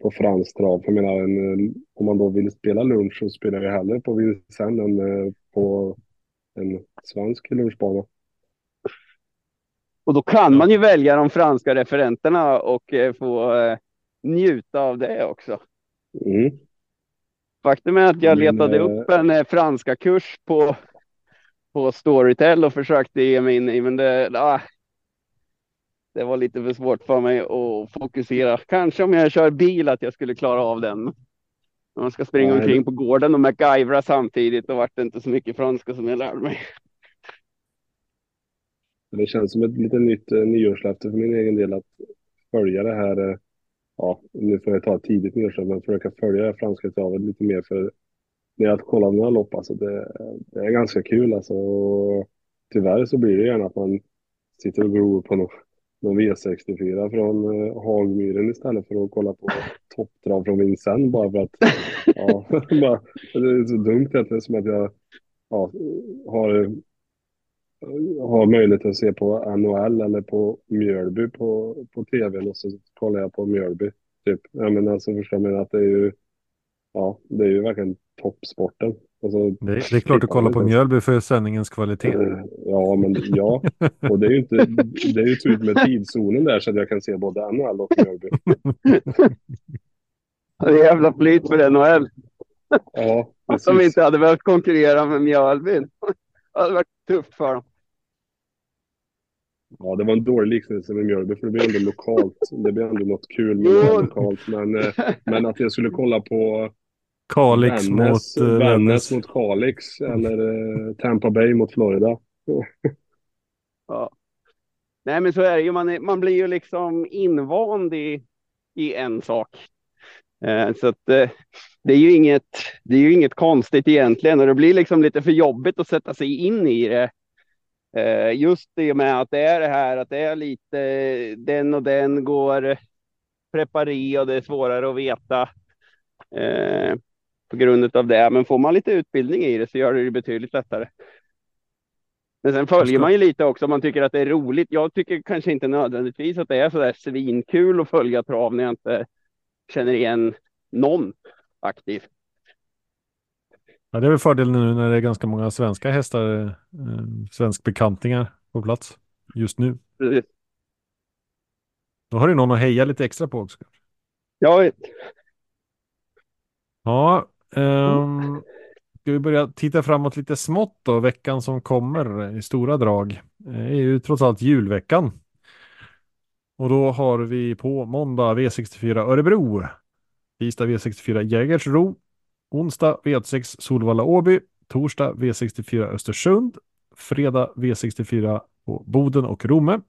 på fransk trav. För jag menar, en, eh, om man då vill spela lunch så spelar jag hellre på Vincennes än eh, på en svensk lunchbana. Och då kan man ju välja de franska referenterna och eh, få njuta av det också. Mm. Faktum är att jag letade eh, upp en franska kurs på, på Storytel och försökte ge mig in i, men det, ah, det var lite för svårt för mig att fokusera. Kanske om jag kör bil att jag skulle klara av den. Om man ska springa Nej. omkring på gården och MacGyvera samtidigt, då vart det inte så mycket franska som jag lärde mig. Det känns som ett lite nytt eh, nyårslöfte för min egen del att följa det här. Eh, ja, nu får jag ta ett tidigt nyårslöfte, men försöka följa det franska travet lite mer för när jag kollar några lopp, alltså det, det är ganska kul alltså. Och tyvärr så blir det gärna att man sitter och glor på någon, någon V64 från eh, Hagmyren istället för att kolla på topptrav från Vincennes bara för att ja, bara, det är så dumt att det är som att jag ja, har har möjlighet att se på NHL eller på Mjölby på, på tvn och så kollar jag på Mjölby. Typ. Jag menar, alltså förstår man att det är ju, ja, det är ju verkligen toppsporten. Alltså, Det, det är klart du kollar på Mjölby för sändningens kvalitet. eh, Ja, men ja. Och det är ju inte, det är ju tur med tidszonen där så att jag kan se både NHL och Mjölby. Det är jävla flyt för NHL. Ja, Att de precis. inte hade behövt konkurrera med Mjölby. Det hade varit tufft för dem. Ja, det var en dålig liknelse med Mjölby för det blir ändå lokalt. Det blir ändå något kul med lokalt. Men, eh, men att jag skulle kolla på Kalix Vännäs, mot uh, Vännäs Vännäs. mot Kalix eller eh, Tampa Bay mot Florida. Ja. Nej, men så är det ju. Man, är, man blir ju liksom invand i, i en sak. Eh, så att eh, det är ju inget. Det är ju inget konstigt egentligen och det blir liksom lite för jobbigt att sätta sig in i det. Eh, just det med att det är det här att det är lite den och den går preparé och det är svårare att veta eh, på grund av det. Men får man lite utbildning i det så gör det ju betydligt lättare. Men sen följer man ju lite också om man tycker att det är roligt. Jag tycker kanske inte nödvändigtvis att det är så där svinkul att följa trav när jag inte känner igen någon aktiv. Ja, det är väl fördelen nu när det är ganska många svenska hästar, eh, svenskbekantingar på plats just nu. Precis. Då har du någon att heja lite extra på också. Vet. Ja, Um, ska vi börja titta framåt lite smått då, veckan som kommer i stora drag. Det är ju trots allt julveckan. Och då har vi på måndag V64 Örebro, tisdag V64 Jägersro, onsdag V6 Solvalla Åby, torsdag V64 Östersund, fredag V64 på Boden och Romme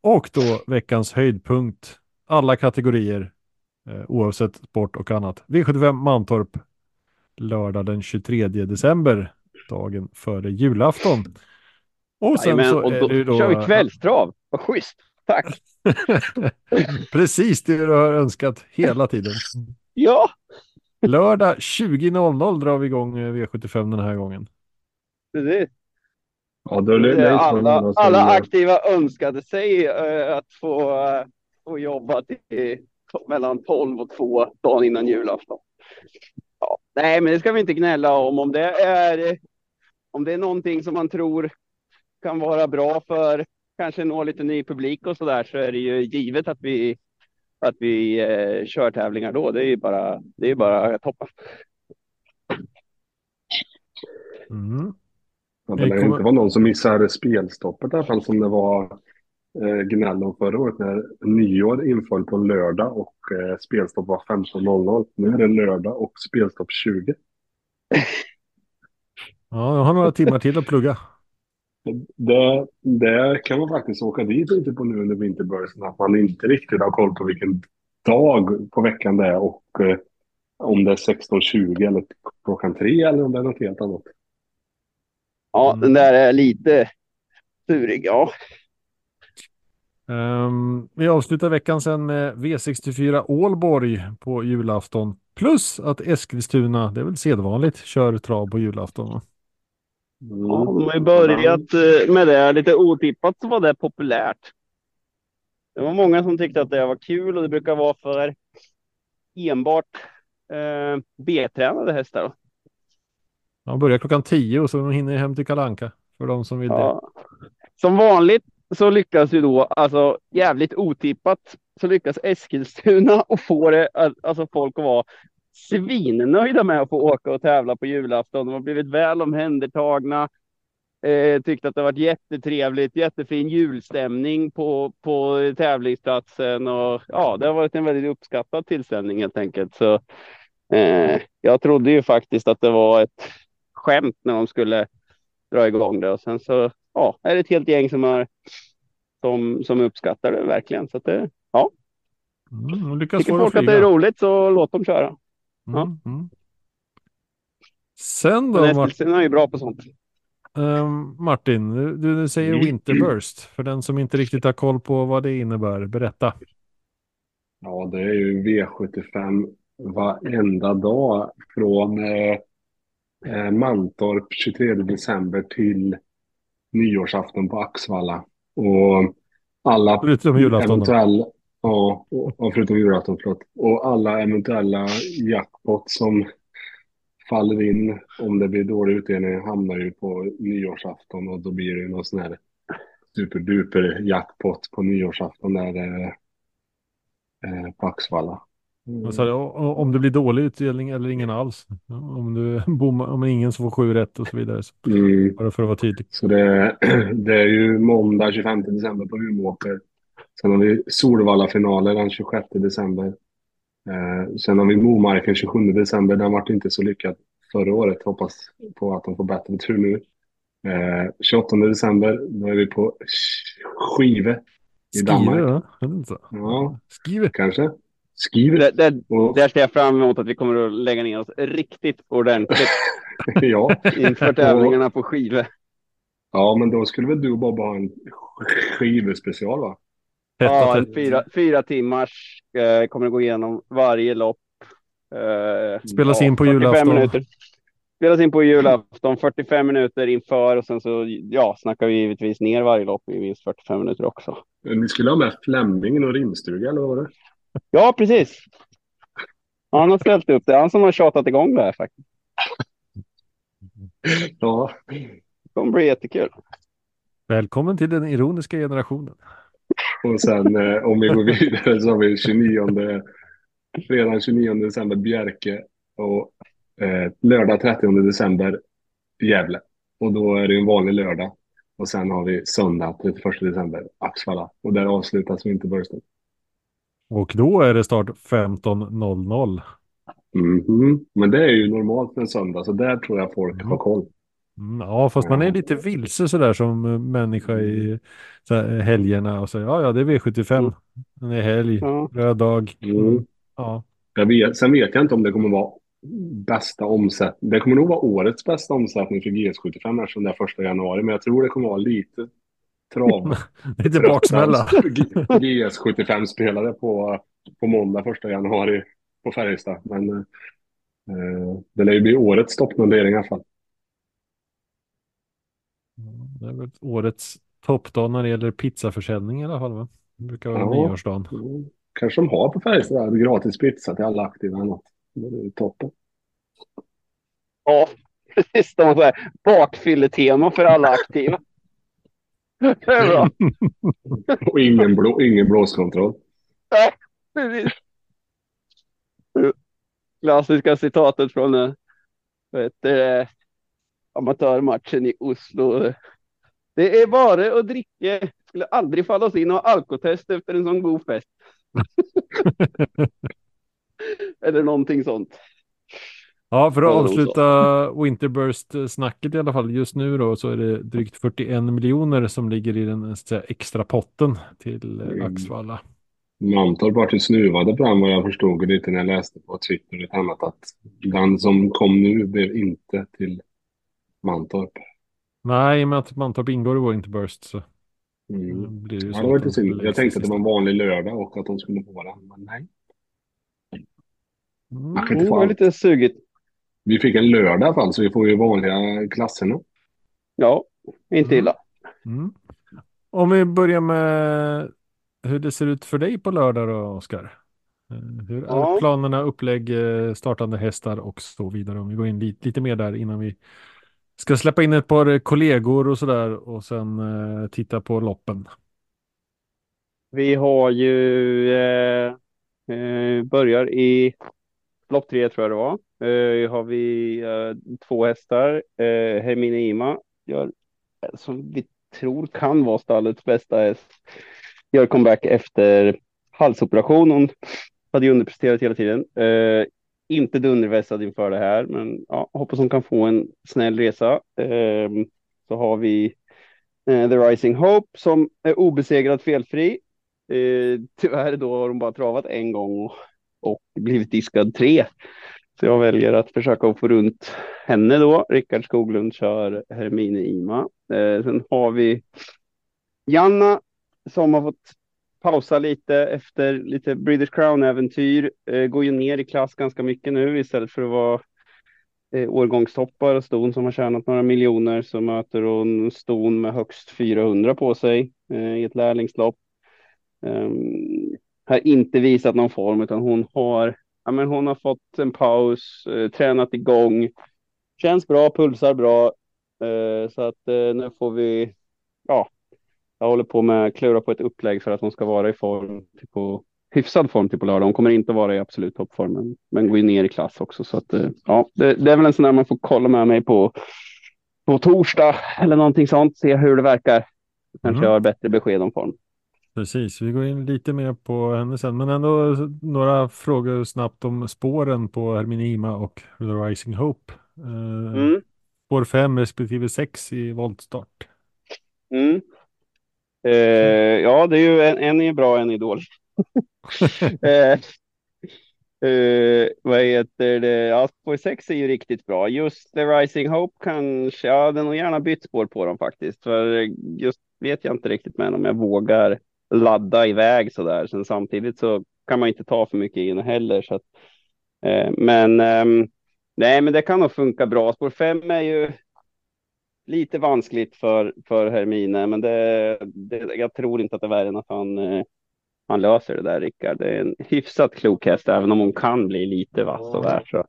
och då veckans höjdpunkt, alla kategorier eh, oavsett sport och annat. V75 Mantorp lördag den 23 december, dagen före julafton. Och sen Jajamän, så och då, då... kör vi kvällstrav. Vad schysst. Tack. Precis det du har önskat hela tiden. Ja, Lördag 20.00 drar vi igång eh, V75 den här gången. precis. Ja, då är det, alla, alla aktiva önskade sig eh, att få, eh, få jobba till mellan 12 och 2 dagen innan julafton. Ja, nej, men det ska vi inte gnälla om. Om det är, om det är någonting som man tror kan vara bra för kanske nå lite ny publik och så där så är det ju givet att vi att vi eh, kör tävlingar då. Det är ju bara, det är bara toppen. Mm. Ja, det lär kommer- inte vara någon som missar spelstoppet i alla fall som det var eh, gnäll om förra året när nyår inföll på lördag och eh, spelstopp var 15.00. Nu är det lördag och spelstopp 20. Ja, jag har några timmar till att plugga. Det, det kan man faktiskt åka dit lite på nu under vinterbörsen att man inte riktigt har koll på vilken dag på veckan det är och eh, om det är 16.20 eller klockan tre eller om det är något helt annat. Ja, Mm. den där är lite surig. Ja, Ehm, vi avslutar veckan sen med V64 Ålborg på julafton. Plus att Eskilstuna, det är väl sedvanligt, kör trav på julafton. Mm. Ja, de har ju börjat eh, med det. Lite otippat så var det populärt. Det var många som tyckte att det var kul och det brukar vara för enbart eh, B-tränade hästar. då. Ja, börjar klockan 10 och så hinner hem till Kalanka för de som vill det. Ja. Som vanligt så lyckas ju då, alltså jävligt otippat, så lyckas Eskilstuna och få det, alltså folk att vara svinnöjda med att få åka och tävla på julafton. De har blivit väl omhändertagna. Eh, tyckte att det varit jättetrevligt, jättefin julstämning på, på tävlingsplatsen och ja, det har varit en väldigt uppskattad tillställning helt enkelt. Så eh, jag trodde ju faktiskt att det var ett skämt när de skulle dra igång det och sen så ja, är det ett helt gäng som har som, som uppskattar det verkligen. Så att det, ja. Mm, lyckas Tycker folk att det är roligt så låt dem köra. Ja. Mm, mm. Sen då, Martin, är ju bra på sånt. ehm, Martin du, du säger Mm. Winterburst. För den som inte riktigt har koll på vad det innebär, berätta. Ja, det är ju V75 varenda dag från eh, eh, Mantorp 23 december till nyårsafton på Axvalla. Och alla Förutom julafton då. eventuella, ja, och, och förutom julafton, förlåt. Och alla eventuella jackpot som faller in om det blir dålig utdelning hamnar ju på nyårsafton och då blir det någon sån här superduper jackpot på nyårsafton där eh, eh, på Axvalla. Mm. O- Om det blir dålig utdelning eller ingen alls. Om, du bommar, om ingen som får sju rätt och så vidare. Så, Mm. bara för att vara tydlig. Så det, det är ju måndag 25 december på Umeåker. Sen har vi Solvalla-finaler den 26 december. Eh, sen har vi Momarken 27 december. Den vart inte så lyckad förra året. Hoppas på att de får bättre tur nu. Eh, 28 december, då är vi på Skive i Danmark. så? Ja, Skriver. kanske. Skive. Där, där, Och, där ser jag fram emot att vi kommer att lägga ner oss riktigt ordentligt ja. inför tävlingarna på skivor. ja, men då skulle väl du och Bob ha en skivespecial va? Ja, fyra, fyra timmars eh, kommer att gå igenom varje lopp. Eh, Spelas ja, in på 45 julafton. Minuter. Spelas in på julafton, 45 minuter inför och sen så ja, snackar vi givetvis ner varje lopp i minst 45 minuter också. Ni skulle ha med Flemingen och Rimstuga eller vad var det? Ja, precis. Han har ställt upp det. Han som har tjatat igång det här faktiskt. Ja, Det kommer bli jättekul. Välkommen till den ironiska generationen. och sen eh, om vi går vidare så har vi 29, fredag 29 december Bjerke och eh, lördag 30 december Gävle. Och då är det en vanlig lördag. Och sen har vi söndag 31 december Axvalla. Och där avslutas Vinterbursten. Och då är det start 15.00. Mhm. Men det är ju normalt en söndag, så där tror jag folk Mm. har koll. Mm, ja, fast man är lite vilse sådär som eh, människa i så här, helgerna och säger ja, ja, det är V75. Mm. Det är helg, Ja. röd dag. Mm. Ja, Jag vet, sen vet jag inte om det kommer vara bästa omsättning. Det kommer nog vara årets bästa omsättning för GS75 eftersom det är första januari. Men jag tror det kommer vara lite trav. lite baksmälla. GS75-spelare på, på måndag första januari på Färjestad. Men eh, det lär ju bli årets toppnotering i alla fall. Det är väl årets toppdag när det gäller pizzaförsäljning i alla fall. Va? Det brukar vara Ja. nyårsdagen. Mm. Kanske de har på Färjestad gratis pizza till alla aktiva eller något. Det är toppen. Ja, precis. De bakfylletema för alla aktiva. Det är bra. Och ingen, blå, ingen blåskontroll. Precis. Klassiska citatet från eh, det, amatörmatchen i Oslo. Det är bara att dricka. Skulle aldrig falla oss in och alkotest efter en sån god fest. Eller någonting sånt. Ja, för att avsluta Winterburst-snacket i alla fall. Just nu då så är det drygt 41 miljoner som ligger i den så att säga, extra potten till eh, Mm. Axvalla. Mantorp vart ju snuvade på den vad jag förstod lite när jag läste på Twitter och ett annat att den som kom nu blev inte till Mantorp. Nej, med att Mantorp ingår i Winterburst så Mm. eh, blir det ju Ja, så. det var att lite de synd. Jag tänkte att det var en vanlig lördag och att de skulle få den, men nej. Man kan Mm. inte Det få var allt. lite sugigt. Vi fick en lördag i alla fall, så vi får ju vanliga klasserna. Ja, inte illa. Mm. Om vi börjar med hur det ser ut för dig på lördag då, Oskar. Eh, Hur är Ja. planerna, upplägg, eh, startande hästar och så vidare? Om vi går in lite, lite mer där innan vi ska släppa in ett par kollegor och sådär och sen eh, titta på loppen. Vi har ju eh, eh, börjar i lopp tre tror jag det var. Uh, har vi uh, två hästar. Uh, Hermine Ima gör som vi tror kan vara stallets bästa häst gör comeback efter halsoperation. Hon hade ju underpresterat hela tiden. Uh, inte dundervässad inför det här, men ja, hoppas hon kan få en snäll resa. Ehm, så har vi The Rising Hope som är obesegrad felfri. Tyvärr då har hon bara travat en gång och, och blivit diskad tre. Så jag väljer att försöka få runt henne då. Rickard Skoglund kör Hermine Ima. Eh, sen har vi Janna som har fått pausa lite efter lite British Crown-äventyr. Eh, går ju ner i klass ganska mycket nu istället för att vara eh, årgångstoppar och ston som har tjänat några miljoner så möter hon ston med högst 400 på sig eh, i ett lärlingslopp. Um, har inte visat någon form utan hon har, ja, men hon har fått en paus, eh, tränat igång, känns bra, pulsar bra. Eh, så att eh, nu får vi, ja, jag håller på med att klura på ett upplägg för att hon ska vara i form, till på hyfsad form till på lördag. Hon kommer inte vara i absolut toppform, men, men går ju ner i klass också. Så att, eh, ja, det, det, är väl en sån där man får kolla med mig på, på torsdag eller någonting sånt, se hur det verkar. Kanske mm. jag har bättre besked om form. Precis, vi går in lite mer på henne sen, men ändå några frågor snabbt om spåren på Herminima och The Rising Hope. Eh, mm. Spår 5 respektive 6 i voltstart. Mm. Eh, ja, det är ju en, en är bra, en är dålig. eh, eh, vad heter det? Ja, spår 6 är ju riktigt bra. Just The Rising Hope kanske, ja, den har gärna bytt spår på dem faktiskt. För just vet jag inte riktigt men om jag vågar ladda iväg så där. Sen samtidigt så kan man inte ta för mycket in heller. Så att, eh, men eh, nej, men det kan nog funka bra. Spår 5 är ju lite vanskligt för, för Hermine, men det, det, jag tror inte att det är värre än att han, eh, han löser det där, Rickard. Det är en hyfsat klok häst, även om hon kan bli lite vass och där. Så.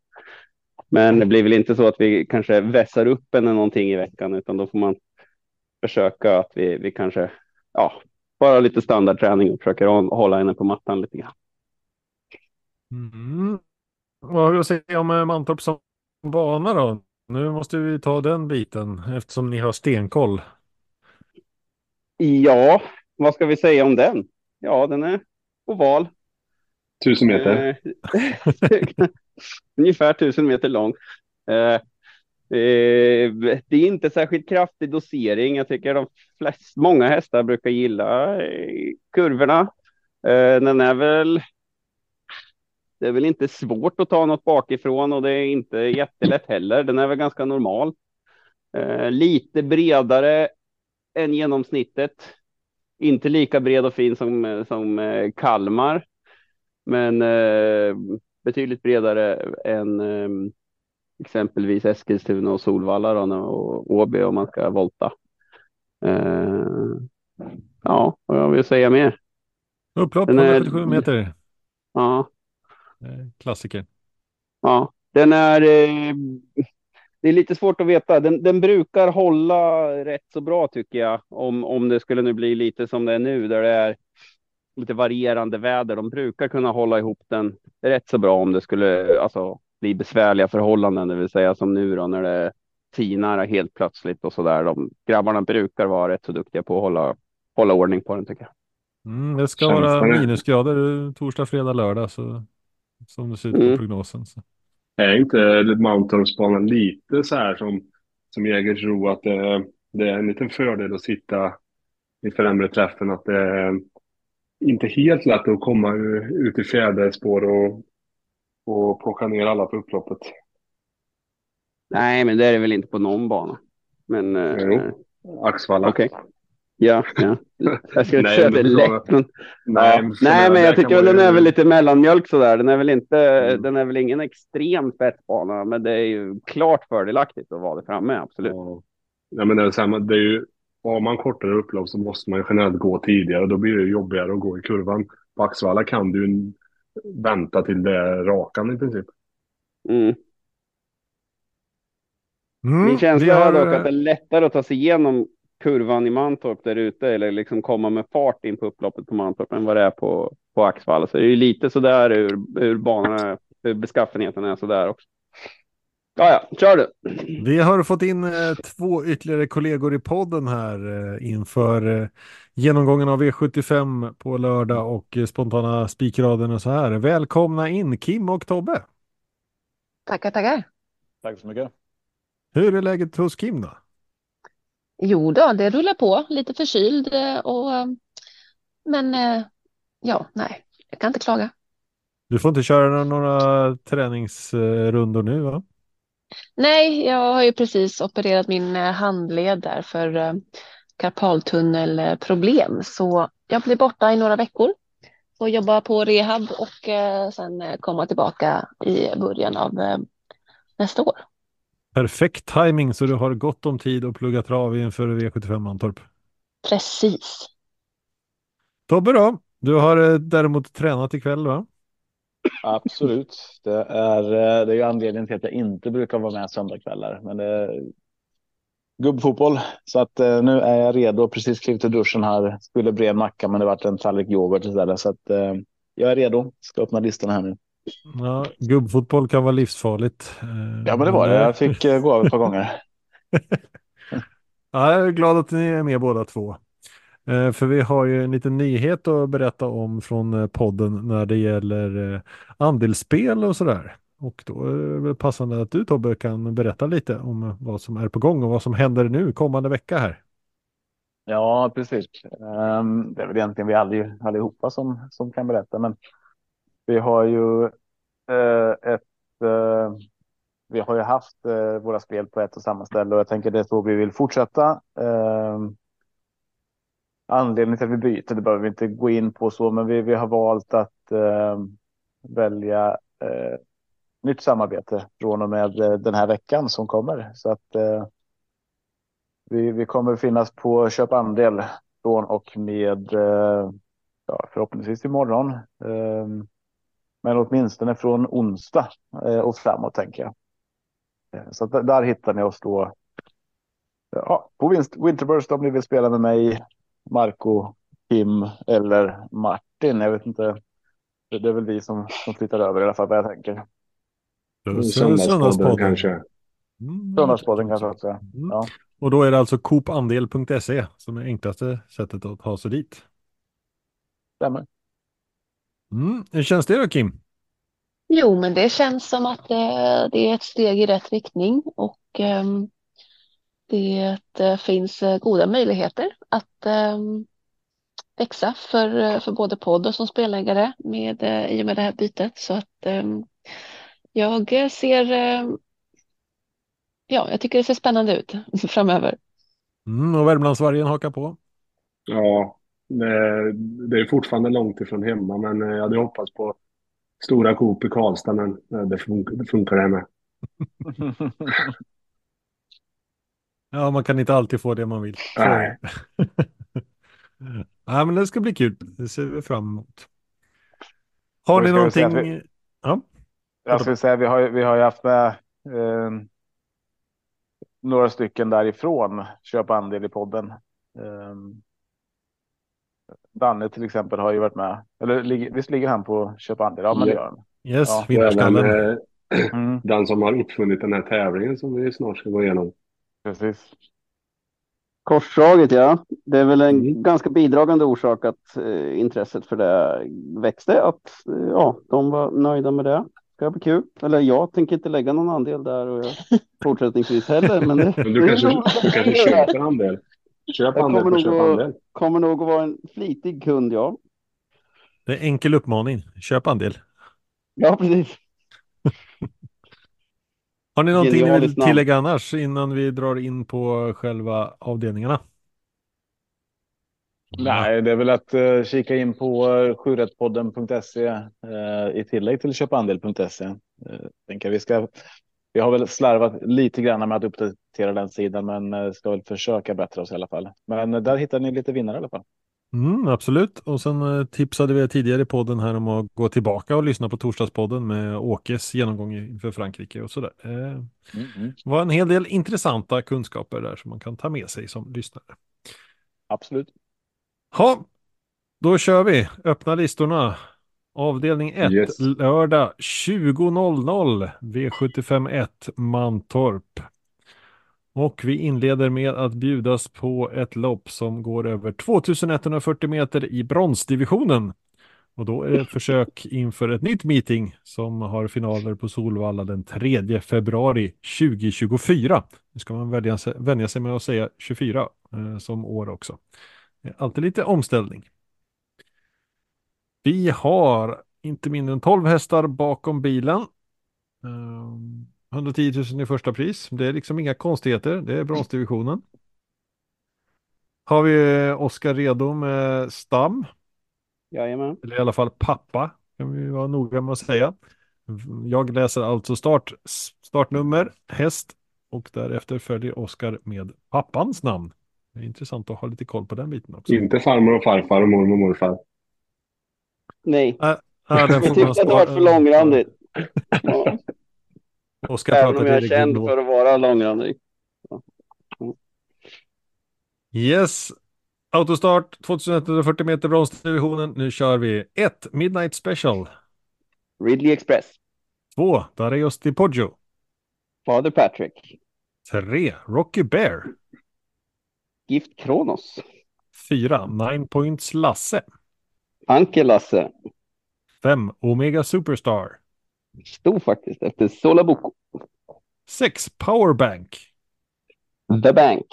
Men det blir väl inte så att vi kanske vässar upp henne någonting i veckan, utan då får man försöka att vi, vi kanske, ja, bara lite standardträning och försöker hålla henne på mattan lite grann. Mm. Vad säger du om eh, Mantorp som bana då? Nu måste vi ta den biten eftersom ni har stenkoll. Ja, vad ska vi säga om den? Ja, den är oval. Tusen meter. Eh, ungefär tusen meter lång. Eh, det är inte särskilt kraftig dosering. Jag tycker de flest, många hästar brukar gilla eh, kurvorna. Eh, den är väl. Det är väl inte svårt att ta något bakifrån och det är inte jättelätt heller. Den är väl ganska normal. Eh, lite bredare än genomsnittet. Inte lika bred och fin som, som eh, Kalmar, men eh, betydligt bredare än exempelvis Eskilstuna och Solvalla då, och Åby om man ska volta. Uh, ja, vad jag vill säga mer. Upplopp 177 meter. Ja. Klassiker. Ja, den är. Eh, det är lite svårt att veta. Den, den, brukar hålla rätt så bra tycker jag. Om, om det skulle nu bli lite som det är nu där det är lite varierande väder. De brukar kunna hålla ihop den rätt så bra om det skulle alltså blir besvärliga förhållanden, det vill säga som nu då när det tinar helt plötsligt och så där. De grabbarna brukar vara rätt så duktiga på att hålla, hålla ordning på den tycker jag. Mm, det ska Känns vara minusgrader torsdag, fredag, lördag så, som det ser ut på mm. prognosen. Så. Är inte Mountainbanan lite så här som, som Jägersro att det, det är en liten fördel att sitta i främre träffen att det är inte helt lätt att komma ut i fjäderspår och och plocka ner alla på upploppet. Nej, men det är det väl inte på någon bana. Men... Jo, eh, Axvalla. Okej. Okay. Ja, ja. Jag ska inte säga att det är lätt. Men... Nej, ja. Nej, men jag tycker väl den är väl lite mellanmjölk sådär. Den är väl inte, mm. den är väl ingen extrem fettbana, men det är ju klart fördelaktigt att vara där framme, absolut. Ja, ja men det är samma, det är ju, har man kortare upplopp så måste man ju generellt gå tidigare. Då blir det jobbigare att gå i kurvan. På Axvalla kan du vänta till det är rakan i princip. Mm. Mm, Min känsla har... är dock att det är lättare att ta sig igenom kurvan i Mantorp där ute eller liksom komma med fart in på upploppet på Mantorp än vad det är på, på Axvalla. Så det är ju lite sådär ur, ur banorna, hur beskaffenheten är sådär också. Ja, ja, kör du. Vi har fått in eh, två ytterligare kollegor i podden här eh, inför eh, genomgången av V75 på lördag och eh, spontana spikraden och så här. Välkomna in Kim och Tobbe. Tackar, tackar. Tack så mycket. Hur är läget hos Kim då? Jo då, det rullar på. Lite förkyld eh, och eh, men ja, nej, jag kan inte klaga. Du får inte köra några träningsrundor nu va? Nej, jag har ju precis opererat min eh, handled där för eh, karpaltunnelproblem, så jag blir borta i några veckor och jobba på rehab och eh, sen komma tillbaka i början av nästa år. Perfekt timing så du har gott om tid att plugga trav inför V75 Mantorp. Precis. Tobbe då? Du har däremot tränat ikväll va? Absolut. Det är, eh, det är ju anledningen till att jag inte brukar vara med söndagkvällar. Men det är gubbfotboll. Så att eh, nu är jag redo. Precis klivit ur duschen här. Skulle bre en macka men det vart en tallrik yoghurt istället. Så att eh, jag är redo. Ska öppna listorna här nu. Ja, gubbfotboll kan vara livsfarligt. Ja men det var det. Jag fick gå av ett par gånger. Ja, jag är glad att ni är med båda två. Eh, för vi har ju en liten nyhet att berätta om från eh, podden när det gäller eh, andelsspel och sådär. Och då är det väl passande att du Tobbe kan berätta lite om vad som är på gång och vad som händer nu kommande vecka här. Ja, precis. Ehm, det är väl egentligen vi allihopa som, som kan berätta, men vi har ju ett. Vi har ju haft våra spel på ett och samma ställe och jag tänker det är så vi vill fortsätta. Ehm, Anledningen till att vi byter, det behöver vi inte gå in på så, men vi, vi har valt att eh, välja eh, nytt samarbete från och med eh, den här veckan som kommer. Så att eh, vi, vi kommer finnas på köp andel från och med eh, ja, förhoppningsvis imorgon. Eh, men åtminstone från onsdag eh, och framåt tänker jag. Eh, så att där- hittar ni oss då. Ja, på Winterburst om ni vill spela med mig, Marco, Kim eller Martin. Jag vet inte. Det är väl vi som, som flyttar över i alla fall vad jag tänker. Söndagspodden kanske. Mm, Söndagspodden kanske också. Mm. Ja. Och då är det alltså coopandel.se som är enklaste sättet att ta sig dit. Stämmer. Mm. Hur känns det då Kim? Jo, men det känns som att eh, det är ett steg i rätt riktning och ehm, det finns eh, goda möjligheter att ehm, växa för, eh, för både podd och som spelägare med, eh, i och med det här bytet. Så att ehm, jag ser, ehm, ja, jag tycker det ser spännande ut framöver. Mm, och Värmlandsvargen hakar på. Ja, det, det är fortfarande långt ifrån hemma, men jag hade hoppats på stora Coop i Karlstad, men det funkar det, funkar det med. Ja, man kan inte alltid få det man vill. Nej. Nej, men det ska bli kul. Det ser vi fram emot. Har ni någonting? vi- Ja, Jag skulle säga vi har, vi har ju haft med eh, några stycken därifrån köp andel i podden. Eh, Danne till exempel har ju varit med. Eller visst ligger han på köp andel? Ja, men det gör han. yes, Ja, vinnarskallen. eh, Mm, den som har uppfunnit den här tävlingen som vi snart ska gå igenom. Precis. Korsdraget, ja. Det är väl en Mm. ganska bidragande orsak att eh, intresset för det växte. Att eh, ja, de var nöjda med det. Det ska bli kul. Eller jag tänker inte lägga någon andel där och jag, fortsättningsvis heller. Men det, Men du kanske, du kanske köper andel. Köp Jag andel kommer nog köp att- andel. Kommer nog att vara en flitig kund, ja. Det är enkel uppmaning. Köp andel. Ja, precis. Har ni någonting ni vill tillägga annars innan vi drar in på själva avdelningarna? Nej, det är väl att eh, kika in på uh, sjurättpodden.se eh, i tillägg till köpandel.se. Uh, tänker vi ska. Vi har väl slarvat lite grann med att uppdatera den sidan, men uh, ska väl försöka bättra oss i alla fall. Men eh, där hittar ni lite vinnare i alla fall. Mm, absolut. Och sen eh, tipsade vi tidigare i podden här om att gå tillbaka och lyssna på torsdagspodden med Åkes genomgång inför Frankrike och sådär. Eh, Mm, mm. Det var en hel del intressanta kunskaper där som man kan ta med sig som lyssnare. Absolut. Ja, då kör vi. Öppna listorna. Avdelning 1, Yes. lördag 20.00, V751 Mantorp. Och vi inleder med att bjudas på ett lopp som går över 2140 meter i bronsdivisionen. Och då är det ett försök inför ett nytt meeting som har finaler på Solvalla den 3 februari 2024. Nu ska man vänja sig, vänja sig med att säga 24 eh, som år också. Det är alltid lite omställning. Vi har inte mindre än 12 hästar bakom bilen. Um... 110 000 i första pris. Det är liksom inga konstigheter. Det är bronsdivisionen. Har vi Oskar redo med stam? Jajamän. Eller i alla fall pappa, kan vi vara noga med att säga. Jag läser alltså start, startnummer, häst och därefter följer Oskar med pappans namn. Det är intressant att ha lite koll på den biten också. Inte farmor och farfar och mormor och morfar. Nej, ah, den jag tyckte att det var för långrandigt. Ja, Oskar även om jag är känd för att vara långrandig. Yes. Autostart 2140 meter bronsdivisionen. Nu kör vi 1. Midnight Special. Ridley Express. 2. Dareos Di Poggio. Father Patrick. 3. Rocky Bear. Gift Kronos. 4. Nine Points Lasse. Anke Lasse. 5. Omega Superstar. Stod faktiskt efter Sola Boko. 6. Powerbank. The Bank.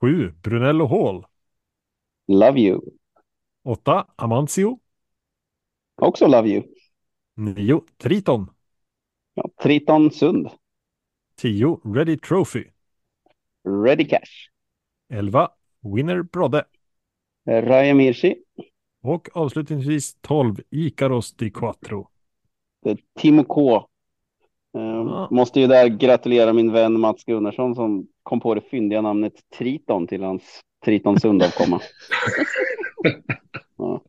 7. Brunello Hall. Love You. 8. Amancio. Också Love You. 9. Triton. Ja, Triton Sund. 10. Ready Trophy. Ready Cash. 11. Winner Brodde. Raya Mirchi. Och avslutningsvis 12. Icaros Di Quattro. Timo K. Eh, Ja. Måste ju där gratulera min vän Mats Gunnarsson som kom på det fyndiga namnet Triton till hans Triton Sund-avkomma. ja.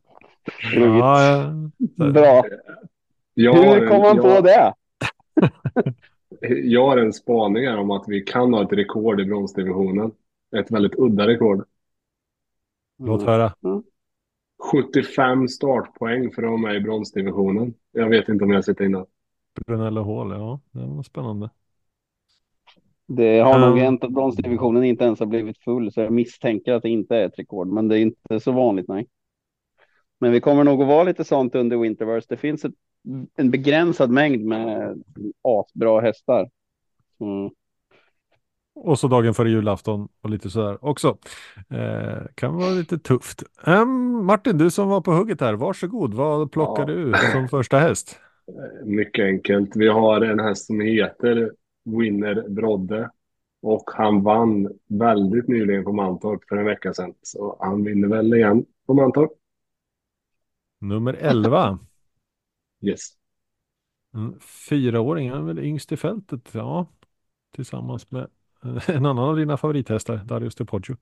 Ja, ja. Bra. Hur en- kom han på det? Jag har en spaning här om att vi kan ha ett rekord i bronsdivisionen. Ett väldigt udda rekord. Låt höra. 75 startpoäng för att vara med i bronsdivisionen. Jag vet inte om jag sett innan. Brunello Hall, ja. Det var spännande. Det har nog Mm. hänt att bronsdivisionen inte ens har blivit full, så jag misstänker att det inte är ett rekord, men det är inte så vanligt, nej. Men vi kommer nog att vara lite sånt under Winterverse. Det finns ett, en begränsad mängd med asbra hästar. Mm. Och så dagen före julafton och lite sådär också. Eh, kan vara lite tufft. Ehm, Martin, du som var på hugget här, varsågod. Vad plockar Ja. du som första häst? Mycket enkelt. Vi har en häst som heter Winner Brodde. Och han vann väldigt nyligen på Mantorp för en vecka sedan. Så han vinner väl igen på Mantorp. Nummer 11. Yes. En fyraåring, han är väl yngst i fältet. Ja, tillsammans med eh, en annan av dina favorithästar, Darius de Poggio.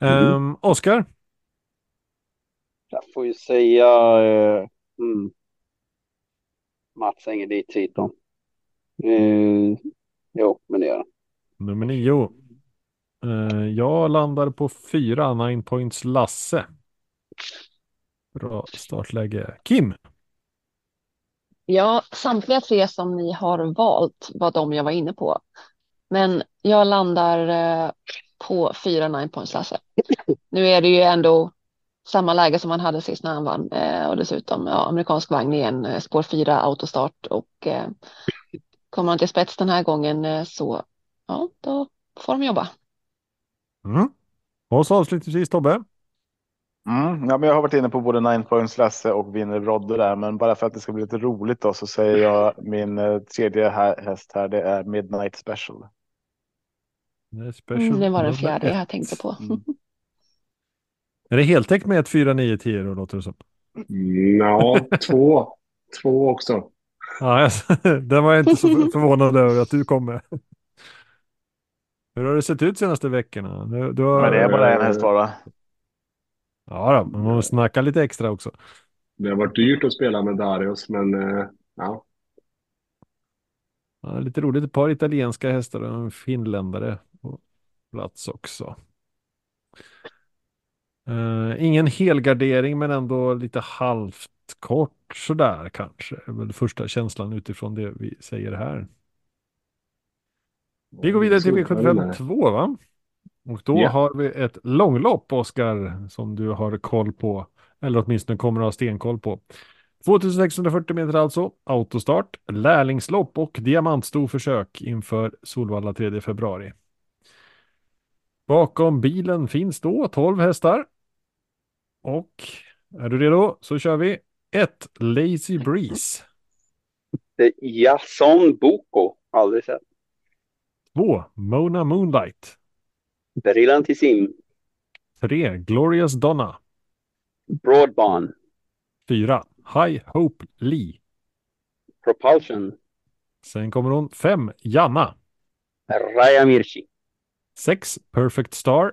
Um, Oskar, Jag får ju säga eh, mm. Mats Engelid Triton. Eh, jo, men det gör nummer 9. Eh, jag landar på fyra, Nine Points Lasse. Bra startläge. Kim, Ja, samtliga tre som ni har valt var de jag var inne på. Men jag landar eh, på fyra nine points Lasse. Nu är det ju ändå samma läge som han hade sist när han vann eh, och dessutom ja, amerikansk vagn igen, eh, spår fyra autostart och eh, kommer han till spets den här gången så ja, då får de jobba. mm. och så avslutningsvis Tobbe. Mm, ja, men jag har varit inne på både Nine Points Lasse och Winner Brodde där, men bara för att det ska bli lite roligt då så säger jag min tredje häst här. Det är Midnight Special. Mm, det var den fjärde ett. jag tänkte på. Mm. Är det heltäckt med ett 4, 9, 10 då låter det som? Ja, två. Två också. Ja, jag- den var jag inte så förvånad över att du kom med. Hur har det sett ut senaste veckorna? Du, du har, Men det är bara en häst va? Ja, då, man måste snacka lite extra också. Det har varit dyrt att spela med Darius, men eh, ja. Ja, lite roligt, ett par italienska hästar och en finländare plats också. Eh, ingen helgardering men ändå lite halvt kort sådär kanske. Det är väl första känslan utifrån det vi säger här. Vi går vidare till V75 2 va? Och då Ja. har vi ett långlopp Oskar som du har koll på. Eller åtminstone kommer att ha stenkoll på. 2640 meter alltså, autostart, lärlingslopp och diamantstorförsök inför Solvalla 3 februari. Bakom bilen finns då 12 hästar. Och är du redo så kör vi 1. Lazy Breeze. Det Jason Boko. Aldrig sett. 2. Mona Moonlight. Brillantissim. 3. Glorious Donna. Broadband. 4. High Hope Lee. Propulsion. Sen kommer hon 5. Janna. Raya Mirchi. 6. Perfect Star.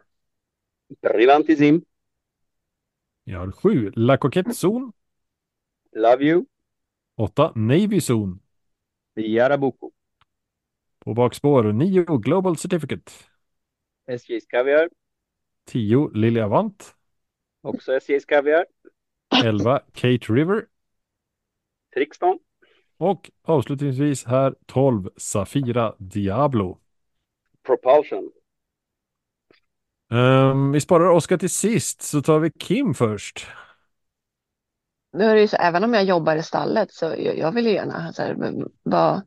Brillantissim. Jag har 7. La Coquette Zone. Love you. 8. Navy Zone. Yarabuko. På bakspår 9. Global Certificate. SJ's Kaviar. 10. Lilja Vant. Också SJ's Kaviar. 11. Kate River. Trixton. Och avslutningsvis här 12. Safira Diablo. Propulsion. Ehm, vi sparar Oskar till sist så tar vi Kim först. Nu är det ju så, även om jag jobbar i stallet så jag, jag vill ju gärna så här, men vad,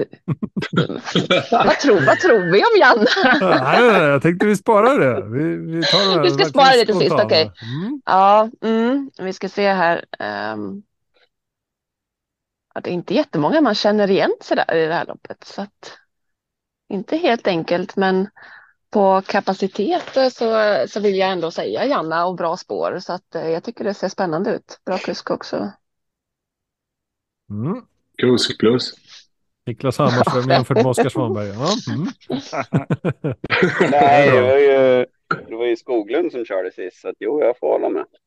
vad, tror, vad tror vi om Janna? nej, nej, jag tänkte vi sparar det. Vi, vi, tar det Vi ska spara det till sist, okej. Mm. Ja, mm, vi ska se här. Um, det är inte jättemånga man känner igen sig där i det här loppet. Så att, inte helt enkelt, men på kapacitet så, så vill jag ändå säga Janna och bra spår. Så att eh, jag tycker det ser spännande ut. Bra kusk också. Mm. Kusk plus. Niklas Hammarström jämfört med Oskar Svanberg. Ja. Mm. Nej, Det var ju, det var ju Skoglund som körde sist. Så att, jo, jag får hålla med.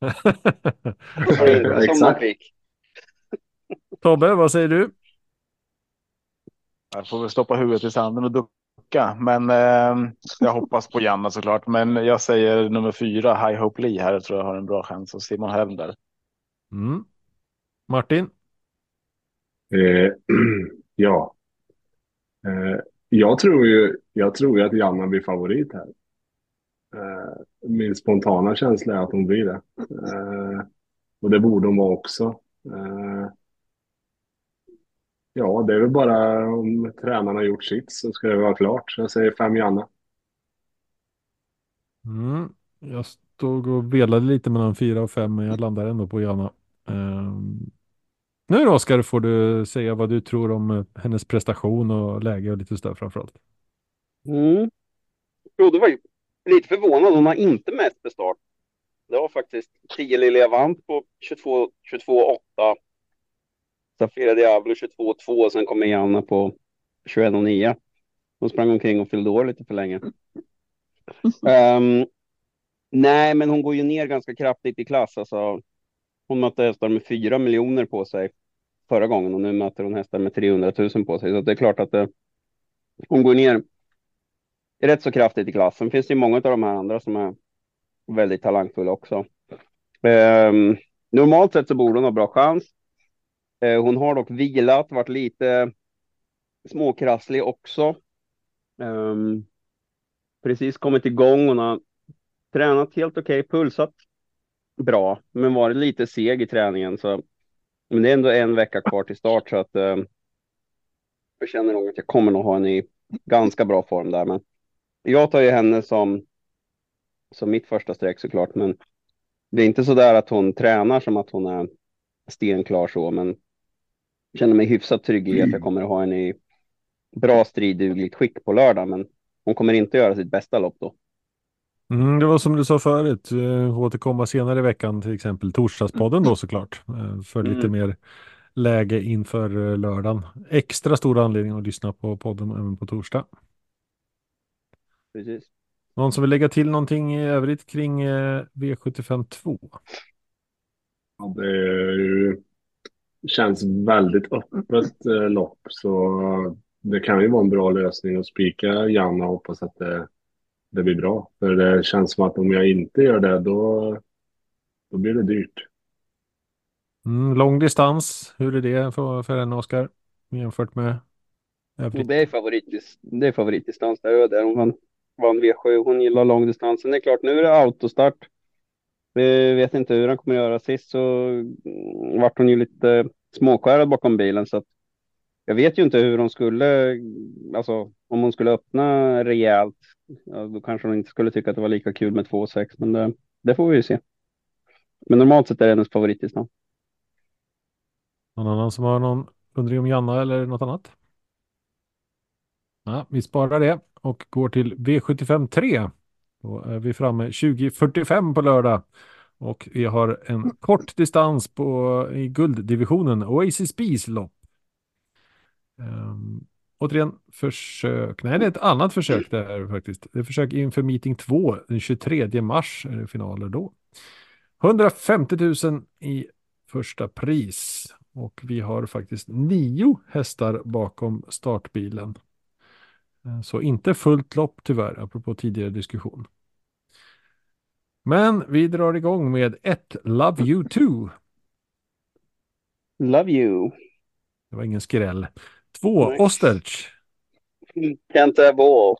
Det var inte som man Exakt. fick. Tobbe, vad säger du? Jag får väl stoppa huvudet i sanden och ducka. Men eh, jag hoppas på Janna såklart. Men jag säger nummer fyra, High Hope Lee här. Jag tror jag har en bra chans. Och Simon Helm där. Mm. Martin? Eh, ja. Eh, jag tror ju jag tror ju att Janna blir favorit här. Eh, min spontana känsla är att hon blir det. Eh, och det borde hon vara också. Ja, det är väl bara om tränarna har gjort sitt så ska det vara klart. Så jag säger fem Janna. Mm. Jag stod och velade lite mellan fyra och fem men jag landar ändå på Janna. Um. Nu då Oskar får du säga vad du tror om eh, hennes prestation och läge och lite sådär framförallt. Mm. Brodde var ju lite förvånad. Hon har inte mest bestart. Det var faktiskt 10 Lilja Vant på 22 22,8. Safira Diablo 22,2 och sen kommer Janna på 21,9. Hon sprang omkring och fyllde år lite för länge. Ehm, nej, men hon går ju ner ganska kraftigt i klass. Alltså, hon mötte hästar med 4 miljoner på sig förra gången och nu möter hon hästar med 300 000 på sig. Så det är klart att det, hon går ner rätt så kraftigt i klassen. Finns det ju många av de här andra som är väldigt talangfulla också. Ehm, normalt sett så borde hon ha bra chans. Eh, hon har dock vilat, varit lite småkrasslig också. Um, precis kommit igång. Hon har tränat helt okej, pulsat bra, men varit lite seg i träningen. Så, men det är ändå en vecka kvar till start så att um, jag känner nog att jag kommer nog ha henne i ganska bra form där. Men jag tar ju henne som, som mitt första streck såklart. Men det är inte så där att hon tränar som att hon är stenklar så. Men känner mig hyfsat trygg i att jag kommer att ha henne i bra striddugligt skick på lördag. Men hon kommer inte göra sitt bästa lopp då. Mm, det var som du sa förut, eh, återkomma senare i veckan till exempel torsdagspodden då såklart. eh, För lite Mm. mer läge inför eh, lördagen. Extra stor anledning att lyssna på podden även på torsdag. Precis. Någon som vill lägga till någonting i övrigt kring eh, V75 2? Ja, det är ju, känns väldigt öppet eh, lopp så det kan ju vara en bra lösning att spika Janna och hoppas att det, det blir bra. För det känns som att om jag inte gör det då, då blir det dyrt. Mm, lång distans, hur är det för, för en Oskar? Jämfört med Och övrigt? det är favoritdis det är favoritdistans där, där hon vann, vann V7. Hon gillar långdistansen. Det är klart, nu är det autostart. Vi vet inte hur han kommer göra. Sist så mm, vart hon ju lite småskärrad bakom bilen så att jag vet ju inte hur hon skulle, alltså om hon skulle öppna rejält, ja, då kanske hon inte skulle tycka att det var lika kul med 2,6, men det, det får vi ju se. Men normalt sett är det hennes favoritdistans. Någon annan som har någon undring om Janna eller något annat? Ja, vi sparar det och går till V75 3. Då är vi framme 2045 på lördag. Och vi har en kort distans på, i gulddivisionen, Oasis Bees lopp. Um, återigen försök, nej det är ett annat försök där faktiskt. Det är försök inför meeting 2 den 23 mars är det finaler då. 150 000 i första pris och vi har faktiskt nio hästar bakom startbilen. Eh, Så inte fullt lopp tyvärr, apropå tidigare diskussion. Men vi drar igång med ett Love You Too. Love you. Det var ingen skräll. Två Nej. Osterch. Can't have all.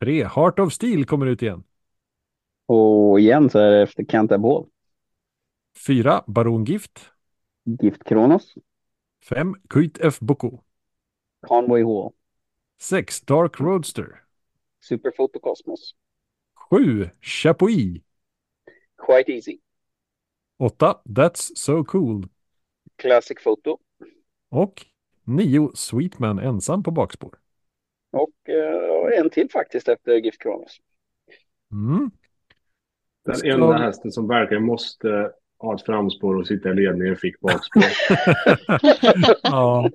Tre Heart of Steel kommer ut igen. Och igen så är det efter Can't have all. Fyra Barongift. Gift Kronos. Fem Kuit F. Boko. Conway Hall. Sex Dark Roadster. Superfoto Cosmos. Sju Chapuis. Quite easy. Åtta That's So Cool. Classic Photo. Och nio Sweetman ensam på bakspår. Och eh, en till faktiskt efter Gift Kronos. Mm. Den Ska- enda hästen som verkligen måste ha ett framspår och sitta i ledningen fick bakspår. ja,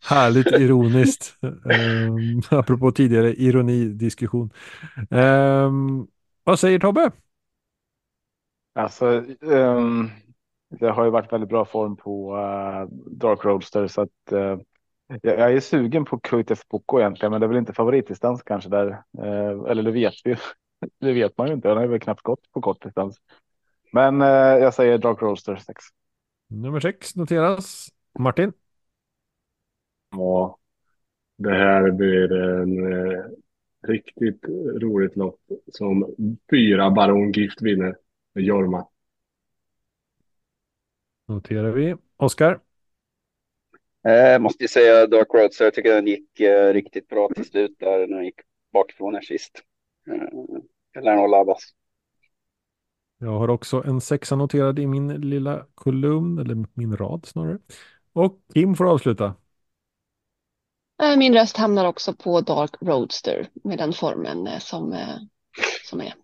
härligt ironiskt. Um, apropå tidigare ironidiskussion. Um, vad säger Tobbe? Alltså, ehm, det har ju varit väldigt bra form på eh, Dark Roadster så att eh, jag, jag är sugen på Kuitef Boko egentligen, men det är väl inte favoritdistans kanske där. Eh, eller det vet vi. det vet man ju inte. Han har ju väl knappt gått på kort distans. Men jag säger Dark Roadster 6. Nummer sex noteras. Martin? Ja, det här blir en eh, riktigt roligt lopp som fyra Baron Gift vinner med Jorma. Noterar vi. Oskar? Eh, måste ju säga Dark Road, så jag tycker den gick eh, riktigt bra till slut där när den gick bakifrån här sist. Eh, det lär nog laddas. Jag har också en sexa noterad i min lilla kolumn, eller min rad snarare. Och Kim får avsluta. Eh, Min röst hamnar också på Dark Roadster med den formen eh, som, eh, som är.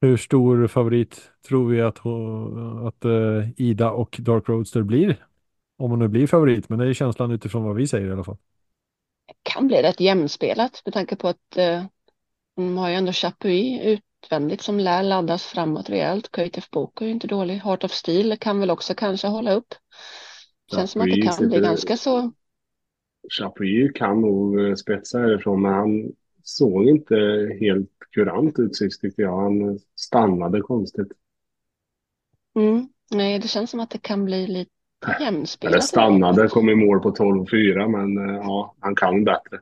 Hur stor favorit tror vi att, att Ida och Dark Roadster blir? Om hon nu blir favorit, men det är känslan utifrån vad vi säger i alla fall. Kan bli rätt jämspelat med tanke på att eh, de har ju ändå Chapuis utvändigt som lär laddas framåt rejält. Köjtef Boko är ju inte dålig. Heart of Steel kan väl också kanske hålla upp. Känns som att det kan bli ganska så. Chapuis kan nog eh, spetsa härifrån, men han såg inte helt kurant ut sist tyckte jag. Han stannade konstigt. Mm. Nej, det känns som att det kan bli lite jämspelat. Eller stannade, kom i mål på 12-4, men eh, ja, han kan bättre.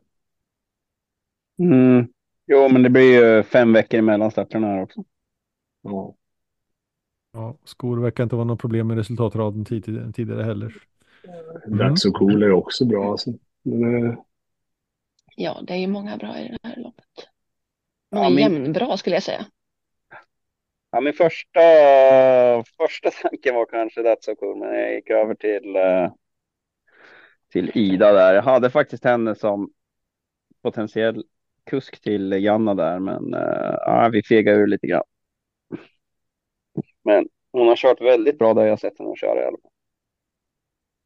Mm. Jo, men det blir ju fem veckor emellan starterna här också. Ja. Ja, skor verkar inte vara något problem med resultatraden tid- tidigare heller. Mm. That's so cool är också bra. Alltså. Men, eh, Ja, det är ju många bra i det här loppet. Ja, Många min- jämnbra skulle jag säga. Ja, min första, första tanken var kanske That's so cool, men jag gick över till, eh, till Ida där. Jag hade faktiskt henne som potentiell kusk till Janna där, men ja, vi fegade ur lite grann. Men hon har kört väldigt bra där jag sett henne köra i alla fall.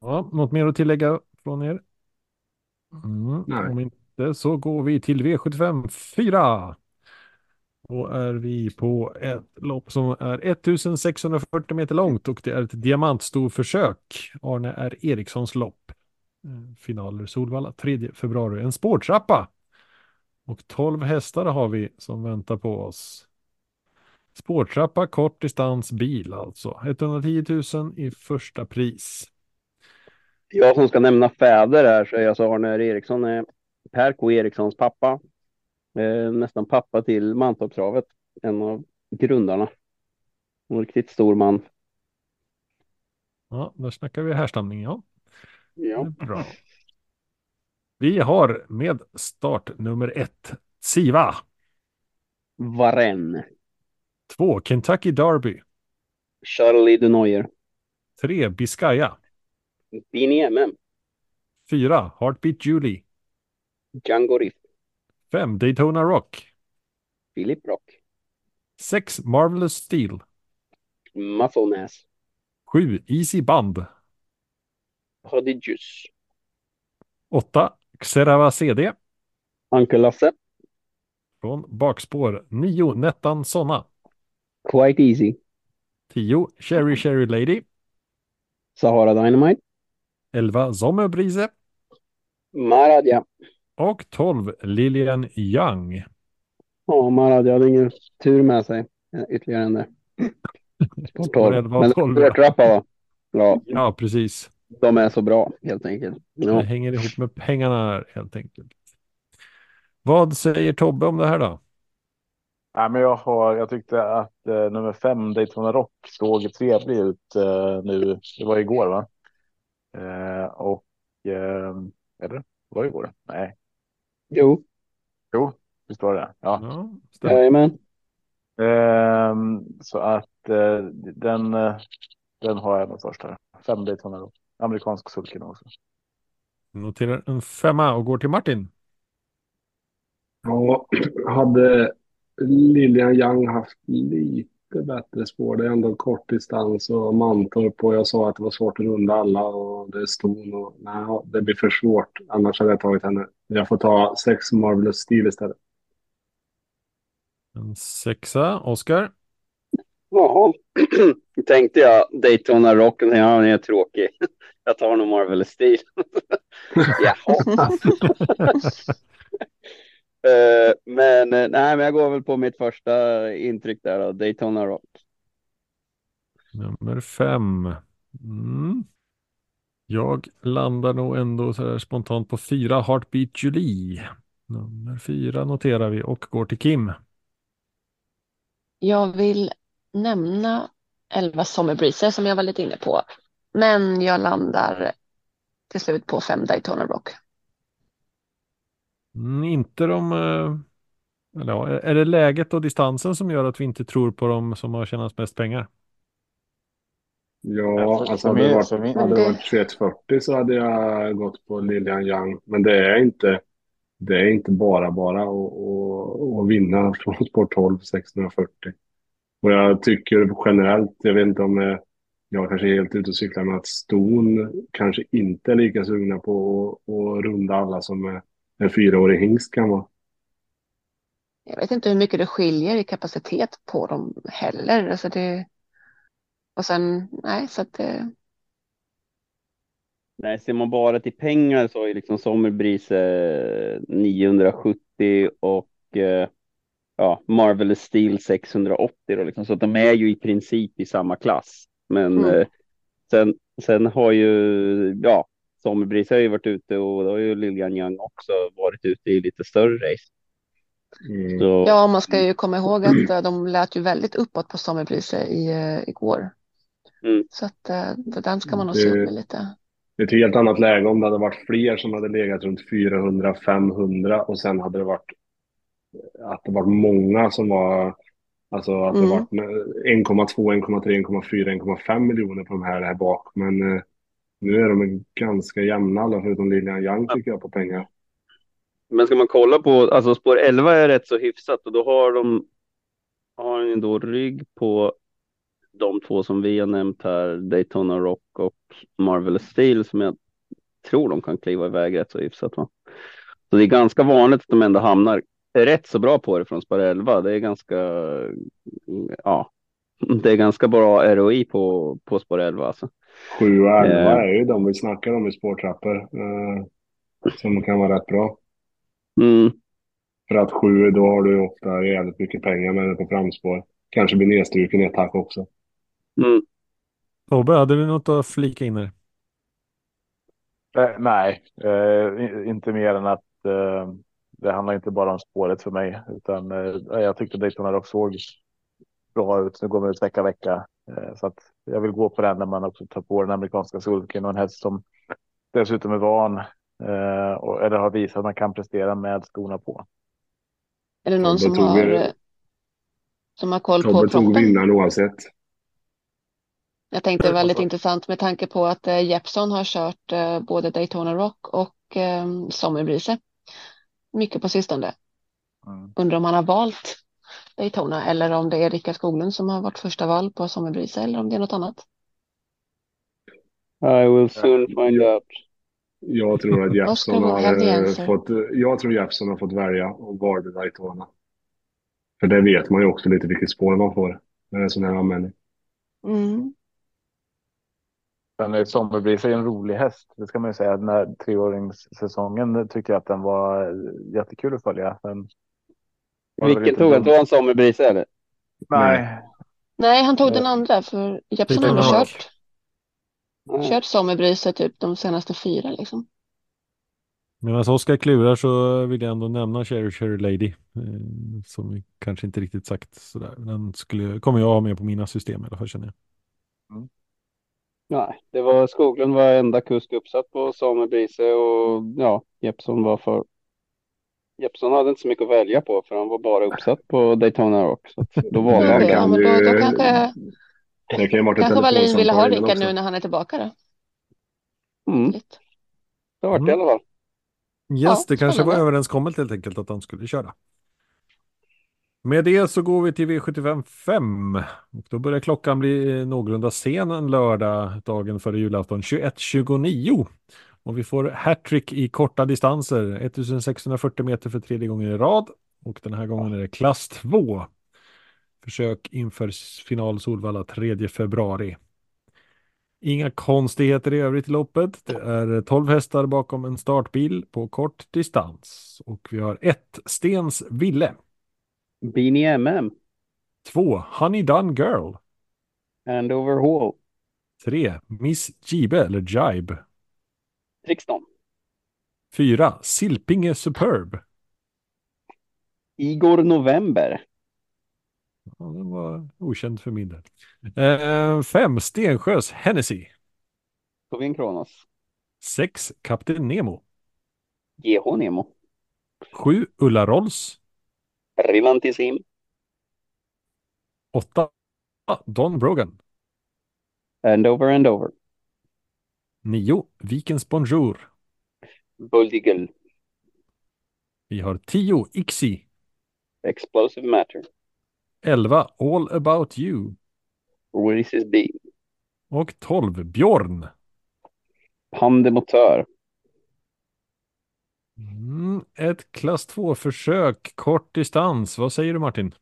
Ja, något mer att tillägga från er? Mm. Nej. Om inte så går vi till V75 4. Då är vi på ett lopp som är 1640 meter långt och det är ett diamantstorförsök. Arne är Erikssons lopp. Eh, Finaler Solvalla 3 februari. En spårtrappa. Och 12 hästar har vi som väntar på oss. Spårtrappa, kort distans, bil alltså. 110 000 i första pris. Jag som ska nämna fäder här så är alltså Arne Eriksson är Per K Erikssons pappa. Eh, nästan pappa till Mantorpstravet. En av grundarna. En riktigt stor man. Ja, där snackar vi härstamning, ja. Ja. Bra. Vi har med start nummer ett Siva. Varen. Två Kentucky Derby. Charlie de. Tre Biscaya. Bini MM. Fyra Heartbeat Julie. Django Riff. Fem Daytona Rock. Philip Rock. Sex Marvelous Steel. Musclenäs. Sju Easy Band. Prodigious. Åtta Xerava CD. Uncle Lasse. Från bakspår. Nio Nettan Sonna. Quite Easy. Tio Cherry Cherry Lady. Sahara Dynamite. Elva Sommerbrise. Maradja. Och 12 Lilian Young. Ja, Maradja hade ingen tur med sig. Ytterligare än det. Spår 12. elva och Men 12, spårtrappa va? Ja, Ja, precis. de är så bra helt enkelt. Det Ja. hänger ihop med pengarna helt enkelt. Vad säger Tobbe om det här då? Nej, men jag, har, jag tyckte att eh, nummer fem, Daytona Rock, såg trevlig ut eh, nu. Det var igår va? Eh, och, eh, eller? Var det igår? Nej, Jo, jo, visst var det Ja. Ja, jajamän. Ehm, så att eh, den, eh, den har jag nog först här. Fem Daytona Rock. Amerikansk sulken också. Noterar en femma och går till Martin. Ja, hade Lilian Young haft lite bättre spår. Det är ändå kort distans och Mantorp och jag sa att det var svårt att runda alla och det är ston och nej, det blir för svårt. Annars hade jag tagit henne. Jag får ta sex Marvelous Steel istället. En sexa, Oskar. Jaha, tänkte jag Daytona Rock. Ja, den är tråkig. Jag tar nog Marvel Steel. Jaha. Eh, men eh, nej, men jag går väl på mitt första intryck där då, Daytona Rock. Nummer fem. Mm. Jag landar nog ändå så här spontant på fyra Heartbeat Julie. Nummer fyra noterar vi och går till Kim. Jag vill nämna 11 Sommerbreezer som jag var lite inne på. Men jag landar till slut på fem Daytona Rock. Mm, inte de... eh, Eller ja, är det läget och distansen som gör att vi inte tror på dem som har tjänat mest pengar? Ja, alltså för hade det varit, hade det varit 2140 så hade jag gått på Lilian Young. Men det är inte, det är inte bara bara att, att, att vinna från Sport 12 640. Och jag tycker generellt, jag vet inte om eh, jag kanske är helt ute och cyklar, men att ston kanske inte är lika sugna på att, att runda alla som eh, en fyraårig hingst kan vara. Jag vet inte hur mycket det skiljer i kapacitet på dem heller. Alltså det... Och sen, nej, så att det... Nej, ser man bara till pengar så är liksom Sommerbrise 970 och eh, ja, Marvel Steel 680 då, liksom. så att de är ju i princip i samma klass. Men Mm. eh, sen, sen har ju, ja, Sommerbrise har ju varit ute och då har ju Lilian Young också varit ute i lite större race. Mm. Så, Ja, man ska ju komma ihåg att eh, de lät ju väldigt uppåt på Sommerpriset i, eh, igår. Mm. Så att eh, det- den ska man nog Det- se upp med lite. Det är ett helt annat läge om det hade varit fler som hade legat runt 400-500 och sen hade det varit att det var många som var alltså att det Mm. var 1,2, 1,3, 1,4, 1,5 miljoner på de här här bak. Men eh, nu är de ganska jämna alla förutom Lilian Young tycker jag på pengar. Men ska man kolla på, alltså spår 11 är rätt så hyfsat och då har de, har ju då rygg på de två som vi har nämnt här, Daytona Rock och Marvelous Steel som jag tror de kan kliva iväg rätt så hyfsat. Va? Så det är ganska vanligt att de ändå hamnar rätt så bra på det från spår 11. Det är ganska, ja, det är ganska bra ROI på, på spår 11 alltså. 7 och 11 Eh. är ju de vi snackar om i spårtrappor. Eh, som kan vara rätt bra. Mm. För att 7 då har du ofta jävligt mycket pengar med det på framspår. kanske blir nedstruken i ett hack också. Mm. Tobbe, hade du något att flika in här? Eh, nej, eh, inte mer än att eh, det handlar inte bara om spåret för mig, utan eh, jag tyckte Daytona Rock såg bra ut. Nu går man ut vecka vecka eh, så att jag vill gå på den när man också tar på den amerikanska sulken och en häst som dessutom är van eh, och, eller har visat att man kan prestera med skorna på. Är det någon som tog, har, eh, som har koll på Tobbe tog proppen? vinnaren oavsett. Jag tänkte det var lite Alltså- intressant med tanke på att Jeppson har kört både Daytona Rock och Sommerbrise. Mycket på sistone. Mm. Undrar om han har valt Daytona eller om det är Rickard Skoglund som har varit första val på Sommerbrise eller om det är något annat. I will soon find Ja. out. Jag tror att Jeppson har eh, fått, jag tror Jeppson har fått välja och valde Daytona. För det vet man ju också lite vilket spår man får med en sån här anmälning. Mm. Sen är Sommerbris är en rolig häst. Det ska man ju säga. Den här treåringssäsongen tyckte jag att den var eh, jättekul att följa. Det väl Vilken tog han? Tog han Sommerbrise eller? Nej, Nej, han tog den andra för Jeppson Daytona har kört, kört Sommerbrise typ de senaste fyra liksom. Medan Oskar klurar så vill jag ändå nämna Cherry Cherry Lady. Eh, som vi kanske inte riktigt sagt sådär. Den skulle, kommer jag ha med på mina system i alla fall känner jag. Nej, det var Skoglund var enda kusk uppsatt på Sommerbrise och ja, Jeppson var för. Jeppson hade inte så mycket att välja på för han var bara uppsatt på Daytona Rock. Så då valde han ja, men då, då kanske, Det kan ju kanske Wallin ville ha Rickard nu när han är tillbaka då. Mm, Lite. det var det i alla fall. Yes, Ja, det kanske var överenskommet helt enkelt att han skulle köra. Med det så går vi till V75 5. Och då börjar klockan bli eh, någorlunda sen en lördag, dagen före julafton, 21.29. Och vi får hattrick i korta distanser, 1640 meter för tredje gången i rad. Och den här gången är det klass 2. Försök inför final Solvalla 3 februari. Inga konstigheter i övrigt i loppet. Det är 12 hästar bakom en startbil på kort distans. Och vi har ett Stens Ville. Beanie MM, Två Honey Done Girl. Andover Hall, Tre Miss Jibe eller Jibe. Brixton. Fyra, Silpinge Superb. Igor November. Ja, den var okänd för min del. Eh, fem, Stensjös Hennessy. Tovin Kronos. Sex, Kapten Nemo. GH Nemo. Sju, Ulla Rolls. Rivantisim. Åtta, Don Brogan. And over and over. 9. Vikens Bonjour. Buldigel. Vi har 10. Ixi. Explosive Matter. 11. All About You. Reese's B. Och 12. Björn. Pandemotör. Mm, ett klass 2-försök, kort distans. Vad säger du Martin?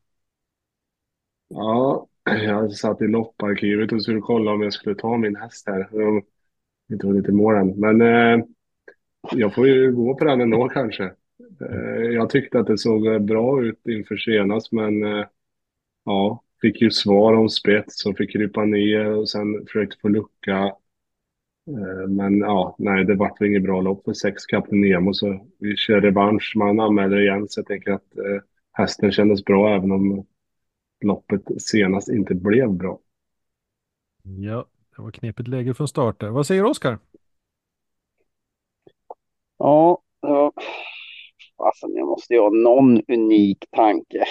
Ja, jag satt i lopparkivet och skulle kolla om jag skulle ta min häst här. Jag har inte hunnit i mål än. Men eh, jag får ju gå på den ändå kanske. Eh, jag tyckte att det såg eh, bra ut inför senast, men eh, ja, fick ju svar om spets och fick krypa ner och sen försökte få lucka. Eh, men ja, nej, det vart väl inget bra lopp för sex Kapten Nemo, så vi kör revansch. Man anmäler igen, så jag tänker att eh, hästen kändes bra även om loppet senast inte blev bra. Ja, det var knepigt läge från start där. Vad säger Oskar? Ja, ja. Alltså, jag måste ju ha någon unik tanke.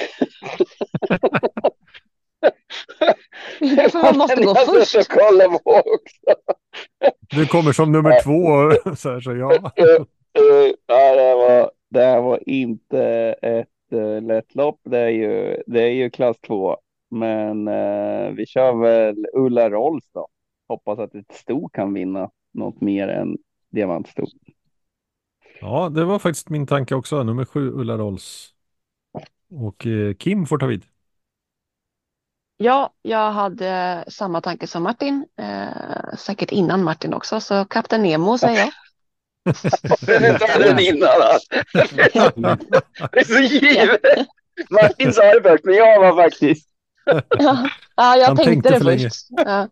Man måste gå Jag först. kolla på också. Du kommer som nummer två. Så, här, så ja. Eh, ja, det, var, det här var inte ett uh, lätt lopp. Det är ju, det är ju klass två. Men eh, vi kör väl Ulla Rolls då. Hoppas att ett sto kan vinna något mer än diamantsto. ja, det var faktiskt min tanke också. Nummer sju Ulla Rolls. Och eh, Kim får ta vid. Ja, jag hade samma tanke som Martin. Eh, säkert innan Martin också. Så Kapten Nemo säger jag. Den innan. Det är så givet. Martin sa det först, men jag var faktiskt. Ja, ja jag Han tänkte, tänkte det för länge. först. Ja.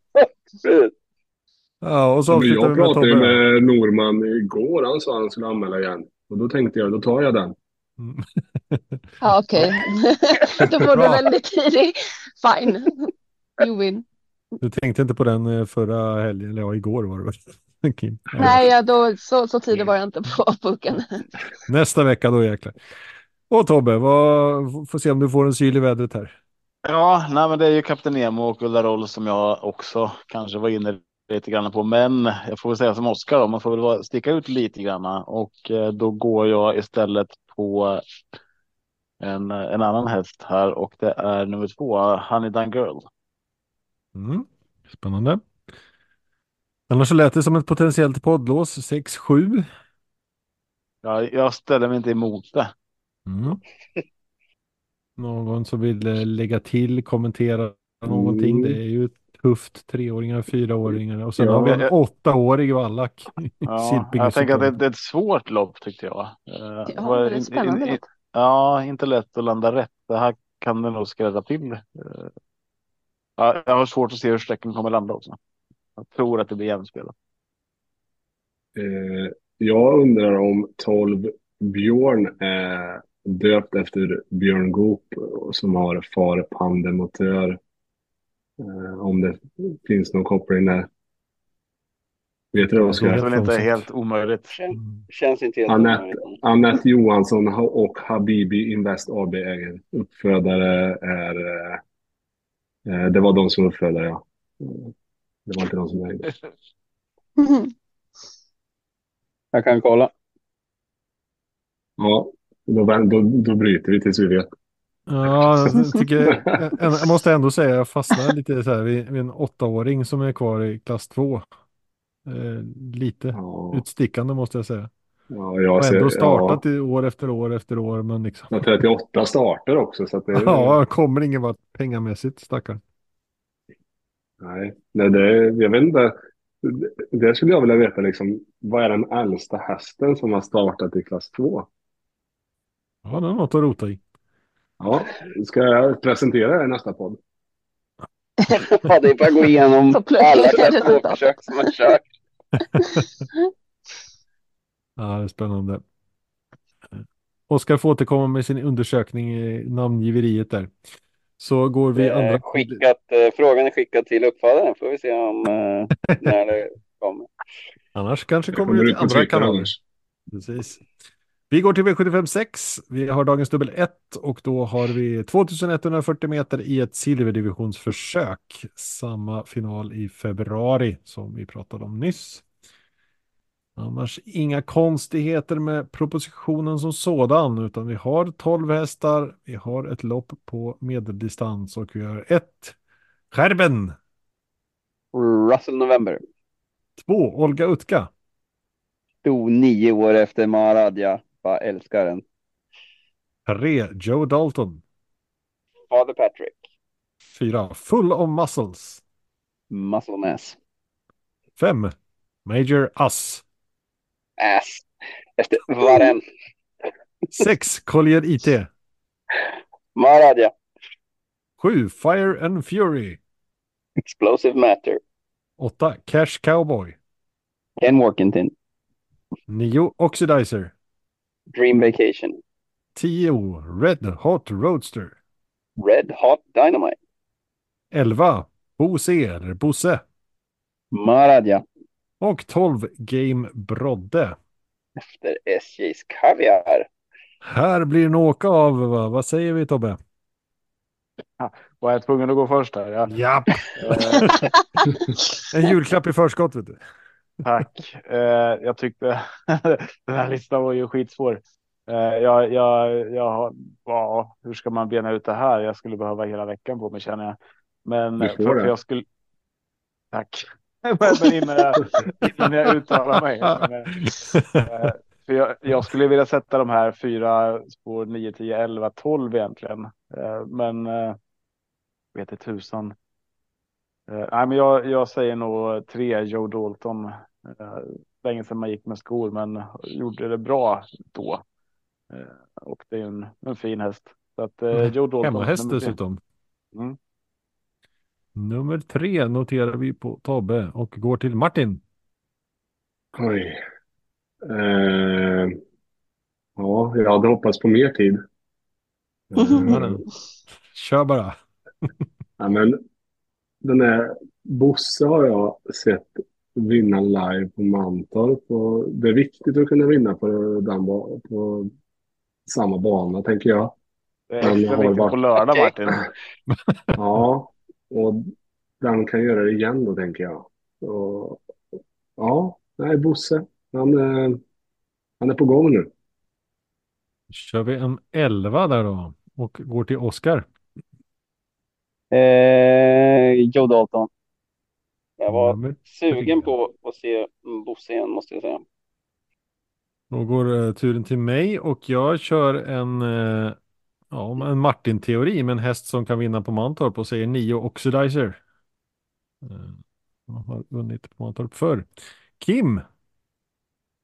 Ja, och så jag med pratade Tobbe. med Norman igår. Han sa att han skulle anmäla igen. Och då tänkte jag, då tar jag den. Mm. Ja, okej. Då får du väldigt tidigt. Fine. You win. Du tänkte inte på den eh, förra helgen, eller ja, igår var det väl? Nej, ja, då, så, så tidigt var jag inte på pucken. Nästa vecka då jäklar. Och Tobbe, vad, får se om du får en syl i vädret här. Ja, nej, men det är ju Kapten Nemo och Ulla som jag också kanske var inne lite grann på. Men jag får väl säga som Oskar, man får väl sticka ut lite grann och eh, då går jag istället på en, en annan häst här och det är nummer två, Honey Dun Girl. Mm. Spännande. Annars så lät det som ett potentiellt poddlås 6-7. Jag, jag ställer mig inte emot det. Mm. Någon som vill eh, lägga till, kommentera någonting. Mm. Det är ju tufft. Treåringar, fyraåringar och sen Ja, har vi en jag- åttaårig vallack. Ja, jag tänker att det, det är ett svårt lopp tyckte jag. Eh, Ja, var det är in- spännande in- lopp. Ja, inte lätt att landa rätt. Det här kan det nog skrädda till. Eh, Ja, jag har svårt att se hur sträcken kommer landa också. Jag tror att det blir jämspelat. Eh, jag undrar om 12 Björn är döpt efter Björn Goop som har far pandemotör. Eh, om det finns någon koppling där. Vet du det Det är Oskar? väl inte helt omöjligt. Kän, känns inte helt Anette, omöjligt. Anette Johansson och Habibi Invest AB äger. Uppfödare är... eh, Eh, det var de som uppfödare, ja. Det var inte de som ägde. Jag kan kolla. Ja, då, då, då bryter vi tills vi vet. Ja, jag, tycker, jag, måste ändå säga jag fastnar lite så här vid, vid en åttaåring som är kvar i klass två. Eh, lite Ja, utstickande måste jag säga. ja jag Och ser, ändå startat ja, år efter år efter år men liksom. jag har 38 starter också så att det, Ja, kommer ingen vart pengamässigt stackaren. nej, nej, det, jag vet inte. Det skulle jag vilja veta liksom, vad är den äldsta hästen som har startat i klass 2? Ja, det är något att rota i. Ja, ska jag presentera det i nästa podd? Ja, det är bara att gå igenom alla försök som har kört. Ja, det är spännande. Oskar får återkomma med sin undersökning i namngiveriet där. Så går vi andra... Eh, skickat, eh, frågan är skickad till uppfödaren. Får vi se om eh, när det kommer. Annars kanske Det kommer det till andra kanaler. Precis. Vi går till V75 6. Vi har dagens dubbel 1 och då har vi 2140 meter i ett silverdivisionsförsök. Samma final i februari som vi pratade om nyss. Annars inga konstigheter med propositionen som sådan, utan vi har 12 hästar, vi har ett lopp på medeldistans och vi har ett Skärben, Russell November. två Olga Utka, Stod nio år efter Maradja. Bara älskar den. tre Joe Dalton, Father Patrick. fyra Full of Muscles, Muscle Mass. fem Major Us, Ass. Efter varen. sex Collier IT, Maradja. sju Fire and Fury, Explosive Matter. åtta Cash Cowboy, Ken Workington. nio Oxidizer, Dream Vacation. tio Red Hot Roadster, Red Hot Dynamite. 11 Bose eller Bosse Maradja. och 12 Game Brodde. Efter SJs Kaviar. Här blir en åka av, va? vad säger vi Tobbe? Var jag tvungen att gå först här? Ja. Ja, Eh, en julklapp i förskott vet du. Tack. Eh, jag tyckte den här listan var ju skitsvår. Eh, jag, jag, jag ja, hur ska man bena ut det här? Jag skulle behöva hela veckan på mig känner jag. Men för, för jag skulle. Tack. men innan, jag, innan jag uttalar mig. Eh, för jag, jag skulle vilja sätta de här fyra spår 9, 10, 11, 12 egentligen. Men vet inte tusan. Eh, nej, men jag, jag säger nog tre Joe Dalton. Eh, länge sedan man gick med skor, men gjorde det bra då. Eh, och det är en, en fin häst. Så att eh, Joe Dalton. Hemmahäst nummer tre. dessutom. Mm. Nummer tre noterar vi på Tobbe och går till Martin. Oj. Eh, ja, jag hade hoppats på mer tid. Eh, Kör bara. ja, men den här Bosse har jag sett vinna live på Mantorp. Och det är viktigt att kunna vinna på, den, på samma bana, tänker jag. Det är extra viktigt varit- på lördag Martin. Ja, och den kan göra det igen då, tänker jag. Och, ja, nej, Bosse. Han, eh, han är på gång nu. Kör vi en 11 där då och går till Oskar. Eh, Joe Dalton. Jag var Nummer sugen på att se Bosse igen måste jag säga. Då går eh, turen till mig och jag kör en, eh, ja, en Martin-teori med en häst som kan vinna på Mantorp och säger Nio Oxidizer. Eh, har vunnit på Mantorp förr. Kim,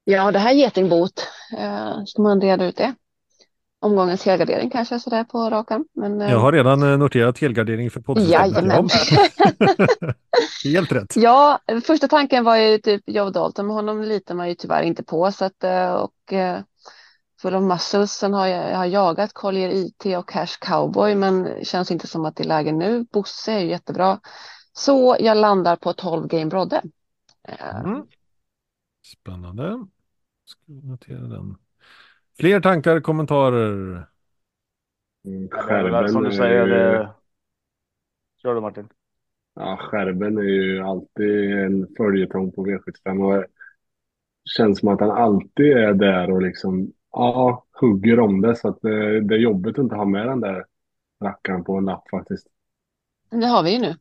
Ja, det här är getingbot. Eh, ska man reda ut det? Omgångens helgardering kanske sådär på rakan. Men, eh, jag har redan eh, noterat helgardering för poddsystemet. Helt rätt. Ja, första tanken var ju typ Joe Dalton, men honom litar man ju tyvärr inte på. Så att, eh, och Full of Muscles, sen har jag, jag har jagat Collier IT och Cash Cowboy, men känns inte som att det är läge nu. Bosse är ju jättebra. Så jag landar på 12 Game Brodde. Mm. Spännande. Ska notera den. Fler tankar, kommentarer? Mm, väl som du säger, det... Kör du Martin. Ja, skärben är ju alltid en följetong på V75 och det känns som att han alltid är där och liksom, ja, hugger om det så att det, det är jobbigt att inte ha med den där rackaren på en lapp faktiskt. det har vi ju nu.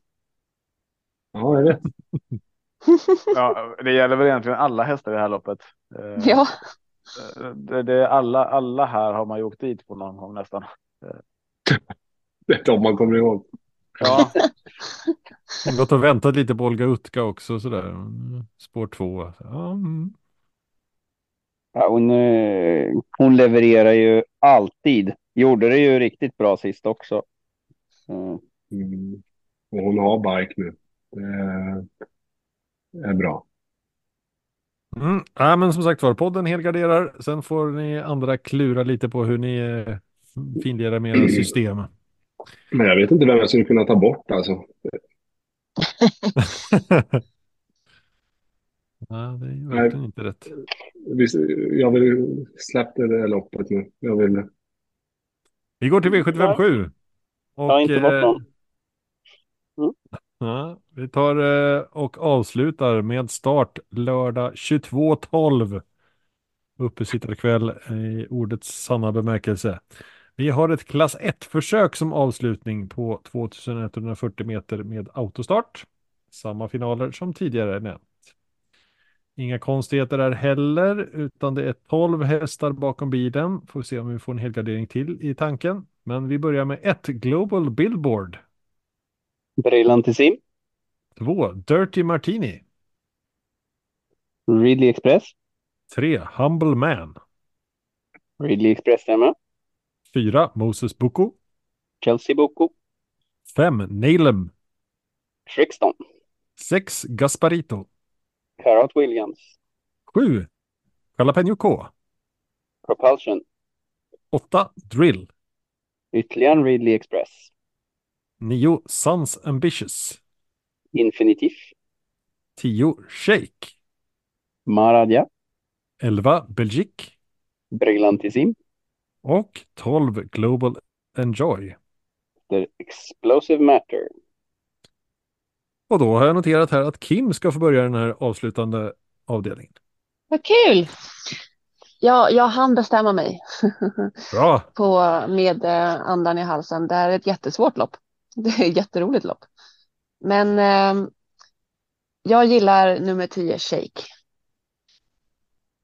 Ja, jag vet. Ja, det gäller väl egentligen alla hästar i det här loppet. Eh, Ja, Det, det är alla, alla här har man ju åkt dit på någon gång nästan. Det är de man kommer ihåg. Ja, Gått och väntat lite på Olga Utka också sådär. Spår två. Ja, mm. Ja, hon, eh, hon levererar ju alltid. Gjorde det ju riktigt bra sist också. Mm. Mm. Och hon har bike nu. Det är bra. Mm. Ja, men som sagt var, podden helgarderar. Sen får ni andra klura lite på hur ni eh, finlirar med era system. Men jag vet inte vem jag skulle kunna ta bort alltså. ja, det är verkligen inte rätt. Visst, Jag vill släppa det där loppet nu. Jag vill... Vi går till V757. Och, Jag har inte bort någon. Mm. Ja, vi tar eh, och avslutar med start lördag 22.12. Uppesittarkväll eh, i ordets sanna bemärkelse. Vi har ett klass 1-försök som avslutning på 2140 meter med autostart. Samma finaler som tidigare nämnt. Inga konstigheter där heller, utan det är 12 hästar bakom bilen. Får se om vi får en helgardering till i tanken. Men vi börjar med ett Global Billboard. Brillantissim. Två Dirty Martini. Ridley Express. Tre Humble Man. Ridley Express stämmer. Fyra Moses Bucco. Chelsea Boko. Fem Nalem. Trixton. Sex Gasparito. Carrot Williams. Sju Jalapeno K. Propulsion. Åtta Drill. Ytterligare en Ridley Express. Nio Sons Ambitious. Infinitiv. Tio Shake. Maradja. Elva Belgique. Brillantissim. Och tolv Global Enjoy. The Explosive Matter. Och då har jag noterat här att Kim ska få börja den här avslutande avdelningen. vad kul! Ja, jag hann bestämma mig Bra! på, med eh, andan i halsen. Det här är ett jättesvårt lopp. Det är ett jätteroligt lopp. Men ehm, jag gillar nummer 10, Shake.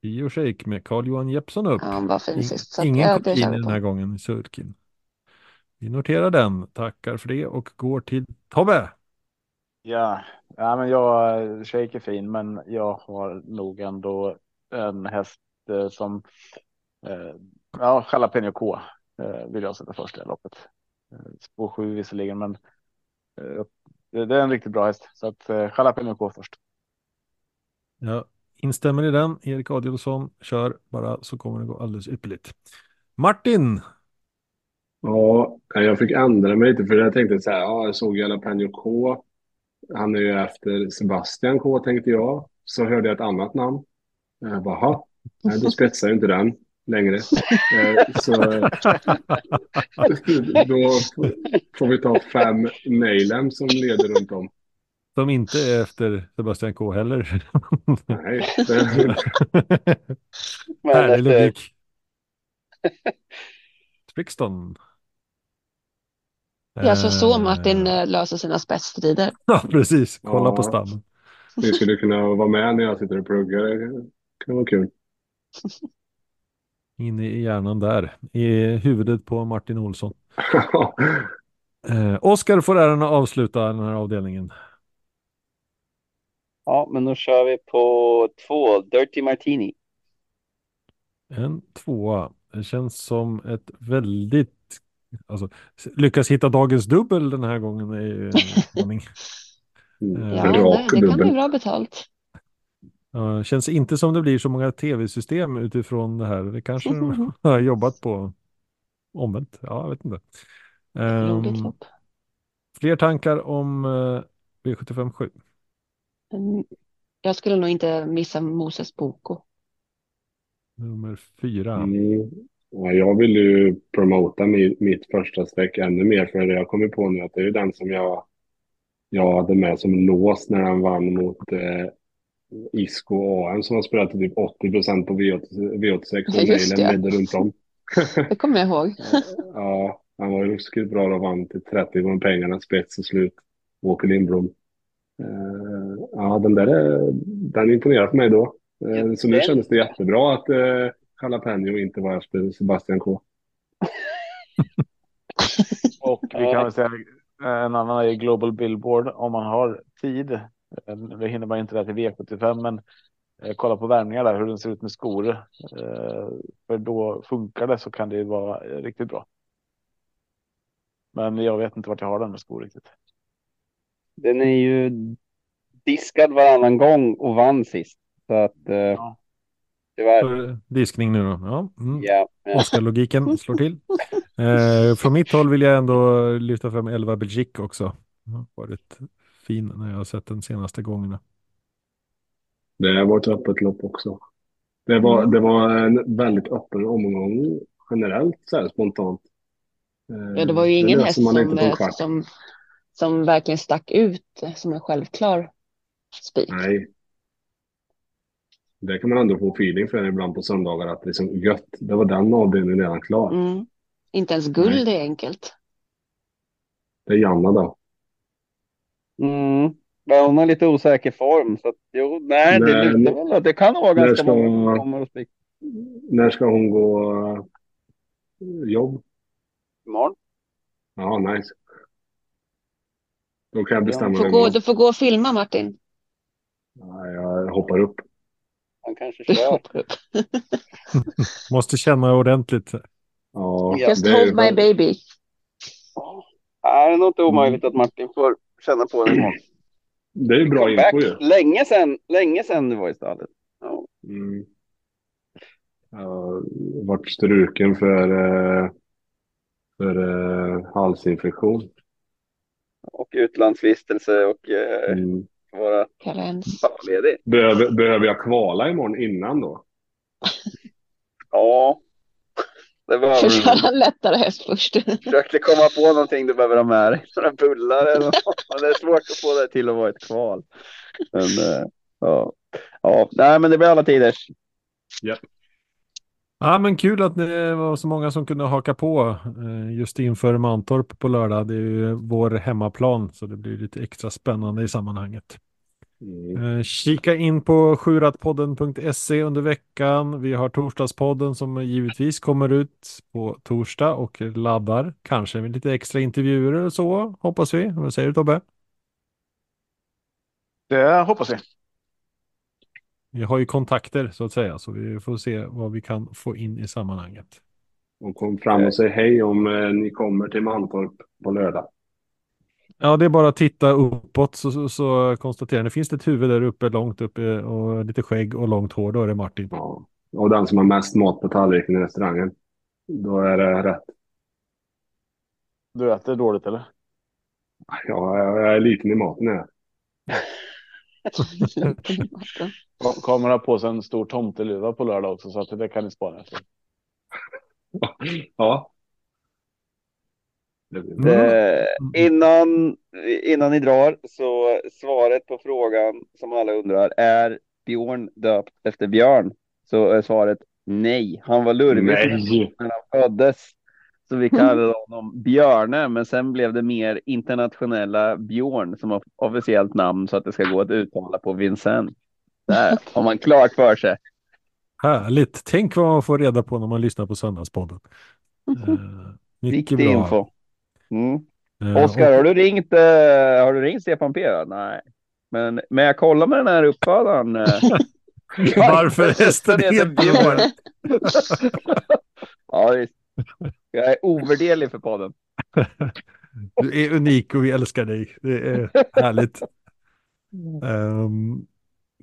Tio Shake med Carl-Johan Jeppsson upp. Ja, Han var fin In- sist. Så att, Ingen ja, vi den på. här gången i Sulkin. Vi noterar den, tackar för det och går till Tobbe. ja. ja men jag, Shake är fin, men jag har nog ändå en häst eh, som, eh, ja, Jalapeno K eh, vill jag sätta först i loppet. Eh, spår sju visserligen, men eh, det, är en riktigt bra häst. Så att eh, Jalapeno K först. Jag instämmer i den. Erik Adielsson kör bara så kommer det gå alldeles ypperligt. Martin! Ja, jag fick ändra mig lite för jag tänkte så här, ja, jag såg Jalapeno K. Han är ju efter Sebastian K tänkte jag. Så hörde jag ett annat namn. Jag bara, "Ha, nej, då spetsar jag inte den längre. Eh, Så då får vi ta fem mejlen som leder runt om. Som inte är efter Sebastian K heller. Nej, Härlig efter, logik. Trixton. Det är alltså så Eh, Martin eh, löser sina spetsstrider. Ja, precis. Kolla Ja. på stammen. ni skulle kunna vara med när jag sitter och pluggar. Det kan vara kul. Inne i hjärnan där. I huvudet på Martin Olsson. Eh, Oskar får äran att avsluta den här avdelningen. ja, men då kör vi på två, Dirty Martini. En tvåa. Det känns som ett väldigt... Alltså, lyckas hitta dagens dubbel den här gången är ju en utmaning. Mm. Ja, Ja, det, det kan bli bra betalt. Ja, känns inte som det blir så många tv-system utifrån det här. Det kanske de har jobbat på omvänt. Ja, jag vet inte. Lopp. fler tankar om uh, V757? Mm, Jag skulle nog inte missa Moses Boko. Nummer fyra. Mm. Ja, jag vill ju promota mi, mitt första streck ännu mer för jag kommer på nu att det är den som jag, jag hade med som lås när han vann mot eh, Isco och AM som har spelat typ 80 procent på V8, V86 och mejlen ledde runt om. Det kommer jag ihåg. Ja, han var ju ruskigt bra och vann till 30 gånger pengarna, spets och slut. Åke Lindblom. Eh, ja, den där är, den imponerar på mig då. Eh, så nu kändes det jättebra att eh, Jalapeno inte var efter Sebastian K. Och vi kan väl säga en annan är Global Billboard om man har tid. Eh, Det hinner man inte där till V75 men eh, kolla på värmningar där hur den ser ut med skor. Eh, För då funkar det så kan det vara eh, riktigt bra. Men jag vet inte vart jag har den med skor riktigt. Den är ju diskad varannan gång och vann sist. Så att eh, Ja. tyvärr. För diskning nu då. Ja. Mm. Ja. Oskar-logiken slår till. Eh, från mitt håll vill jag ändå lyfta fram 11 Belgique också. Varit fin när jag har sett den senaste gångerna. Det var ett öppet lopp också. Det var, det var en väldigt öppen omgång generellt så här spontant. Eh, Ja, det var ju ingen häst som, eh, som, som verkligen stack ut som en självklar spik. Nej. Det kan man ändå få feeling för ibland på söndagar att det är som gött. Det var den avdelningen redan klar. Mm. Inte ens guld är enkelt. Det är Janna då. Mm. Men hon har lite osäker form. Så att, jo, nej, det Nej, lutar väl att det kan vara ganska ska- många kommer att spika När ska hon gå eh, jobb? imorgon. Ja, nice. Då kan jag Ja, bestämma Du får, gå, du får gå och filma Martin. Ja, jag hoppar upp. Han kanske kör. Måste känna ordentligt. Ja, Just det hold my baby. Nej, det är nog inte omöjligt att Martin får känna på det imorgon. Det är ju bra info ju. Länge sedan, länge sedan du var i stallet. Ja. Mm. Jag har varit struken för, eh, för eh, halsinfektion. Och utlandsvistelse och eh, Mm. vara Karens. pappaledig. Behöver, behöver jag kvala imorgon innan då? Ja, det Får du. köra en lättare häst först. Försökte komma på någonting du behöver ha med dig. Några bullar eller något. Men det är svårt att få det till att vara ett kval. Men eh, ja. ja, nej men det blir alla tiders. Ja, men kul att det var så många som kunde haka på eh, just inför Mantorp på lördag. Det är ju vår hemmaplan så det blir lite extra spännande i sammanhanget. Mm. Eh, Kika in på sjuratpodden.se under veckan. Vi har torsdagspodden som givetvis kommer ut på torsdag och laddar. Kanske med lite extra intervjuer och så, hoppas vi. Vad säger du Tobbe? Det hoppas vi. Vi har ju kontakter så att säga, så vi får se vad vi kan få in i sammanhanget. Och kom fram och säg hej om eh, ni kommer till Mantorp på lördag. Ja, det är bara att titta uppåt så, så, så konstaterar ni. Finns det ett huvud där uppe, långt uppe och lite skägg och långt hår, då är det Martin. Ja. Och den som har mest mat på tallriken i restaurangen. Då är det rätt. Du äter dåligt eller? Ja, jag jag är liten i maten. Jag. Kom- Kommer ha på sig en stor tomteluva på lördag också så att det kan ni spara efter. Ja. Mm. Eh, innan, innan ni drar så svaret på frågan som alla undrar är Björn döpt efter Björn? Så är svaret nej. Han var lurvig när han föddes. Så vi kallade honom Björne, men sen blev det mer internationella Björn som officiellt namn så att det ska gå att uttala på Vincent. Där har man klart för sig. Härligt. Tänk vad man får reda på när man lyssnar på Söndagspodden. Eh, mycket Viktig bra. info. Mm. Eh, Oskar, och- har du ringt, eh, har du ringt Stefan P? Nej. Men, men jag kollar med den här uppfödaren. eh. Varför hästen heter Björn. ja, visst. Jag är ovärderlig för podden. Du är unik och vi älskar dig. Det är härligt. Ehm,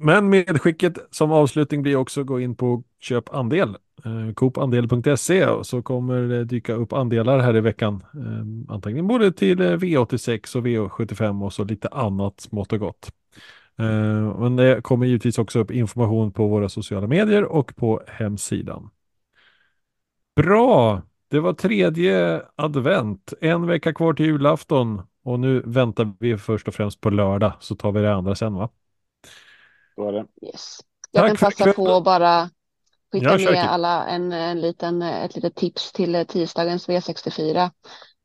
men medskicket som avslutning blir också gå in på köp andel. Uh, Coopandel.se och så kommer det dyka upp andelar här i veckan. Ehm, antagligen både till eh, V86 och V75 och så lite annat smått och gott. Men det kommer givetvis också upp information på våra sociala medier och på hemsidan. Bra! Det var tredje advent, en vecka kvar till julafton och nu väntar vi först och främst på lördag så tar vi det andra sen va? Så är det. Yes. Jag Tack kan passa på att bara skicka med alla en, en liten, ett litet tips till eh, tisdagens V64.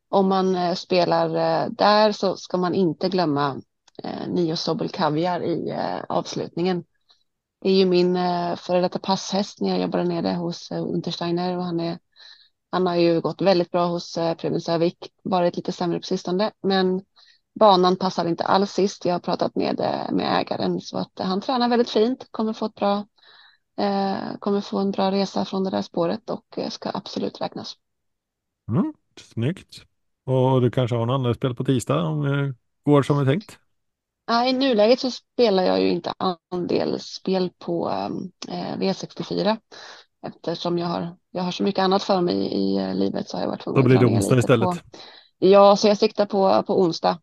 Om man eh, spelar eh, där så ska man inte glömma eh, Nio Sobel Kaviar i eh, avslutningen. Det är ju min eh, före detta passhäst när jag jobbade nere hos eh, Untersteiner och han är han har ju gått väldigt bra hos eh, Preben Sövik, varit lite sämre på sistone, men banan passar inte alls sist. Jag har pratat med, med ägaren så att han tränar väldigt fint, kommer få ett bra, kommer få en bra resa från det där spåret och eh, ska absolut räknas. Mm, snyggt. Och du kanske har någon annan spel på tisdag om det går som vi tänkt? I nuläget så spelar jag ju inte andelsspel på eh, V64 eftersom jag har, jag har så mycket annat för mig i, i eh, livet så har jag varit tvungen Då blir att det onsdag istället. På, ja, så jag siktar på, på onsdag.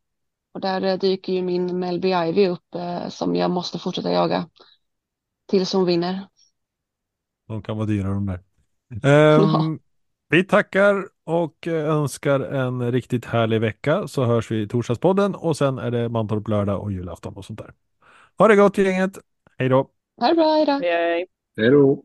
Och där eh, dyker ju min Melby Ivy upp eh, som jag måste fortsätta jaga tills hon vinner. De kan vara dyra de där. Ehm, Vi tackar och eh, önskar en riktigt härlig vecka så hörs vi i torsdagspodden och sen är det Mantorp lördag och julafton och sånt där. Ha det gott gänget. Hej då! Ha det bra, hej då! Hej. Hej då.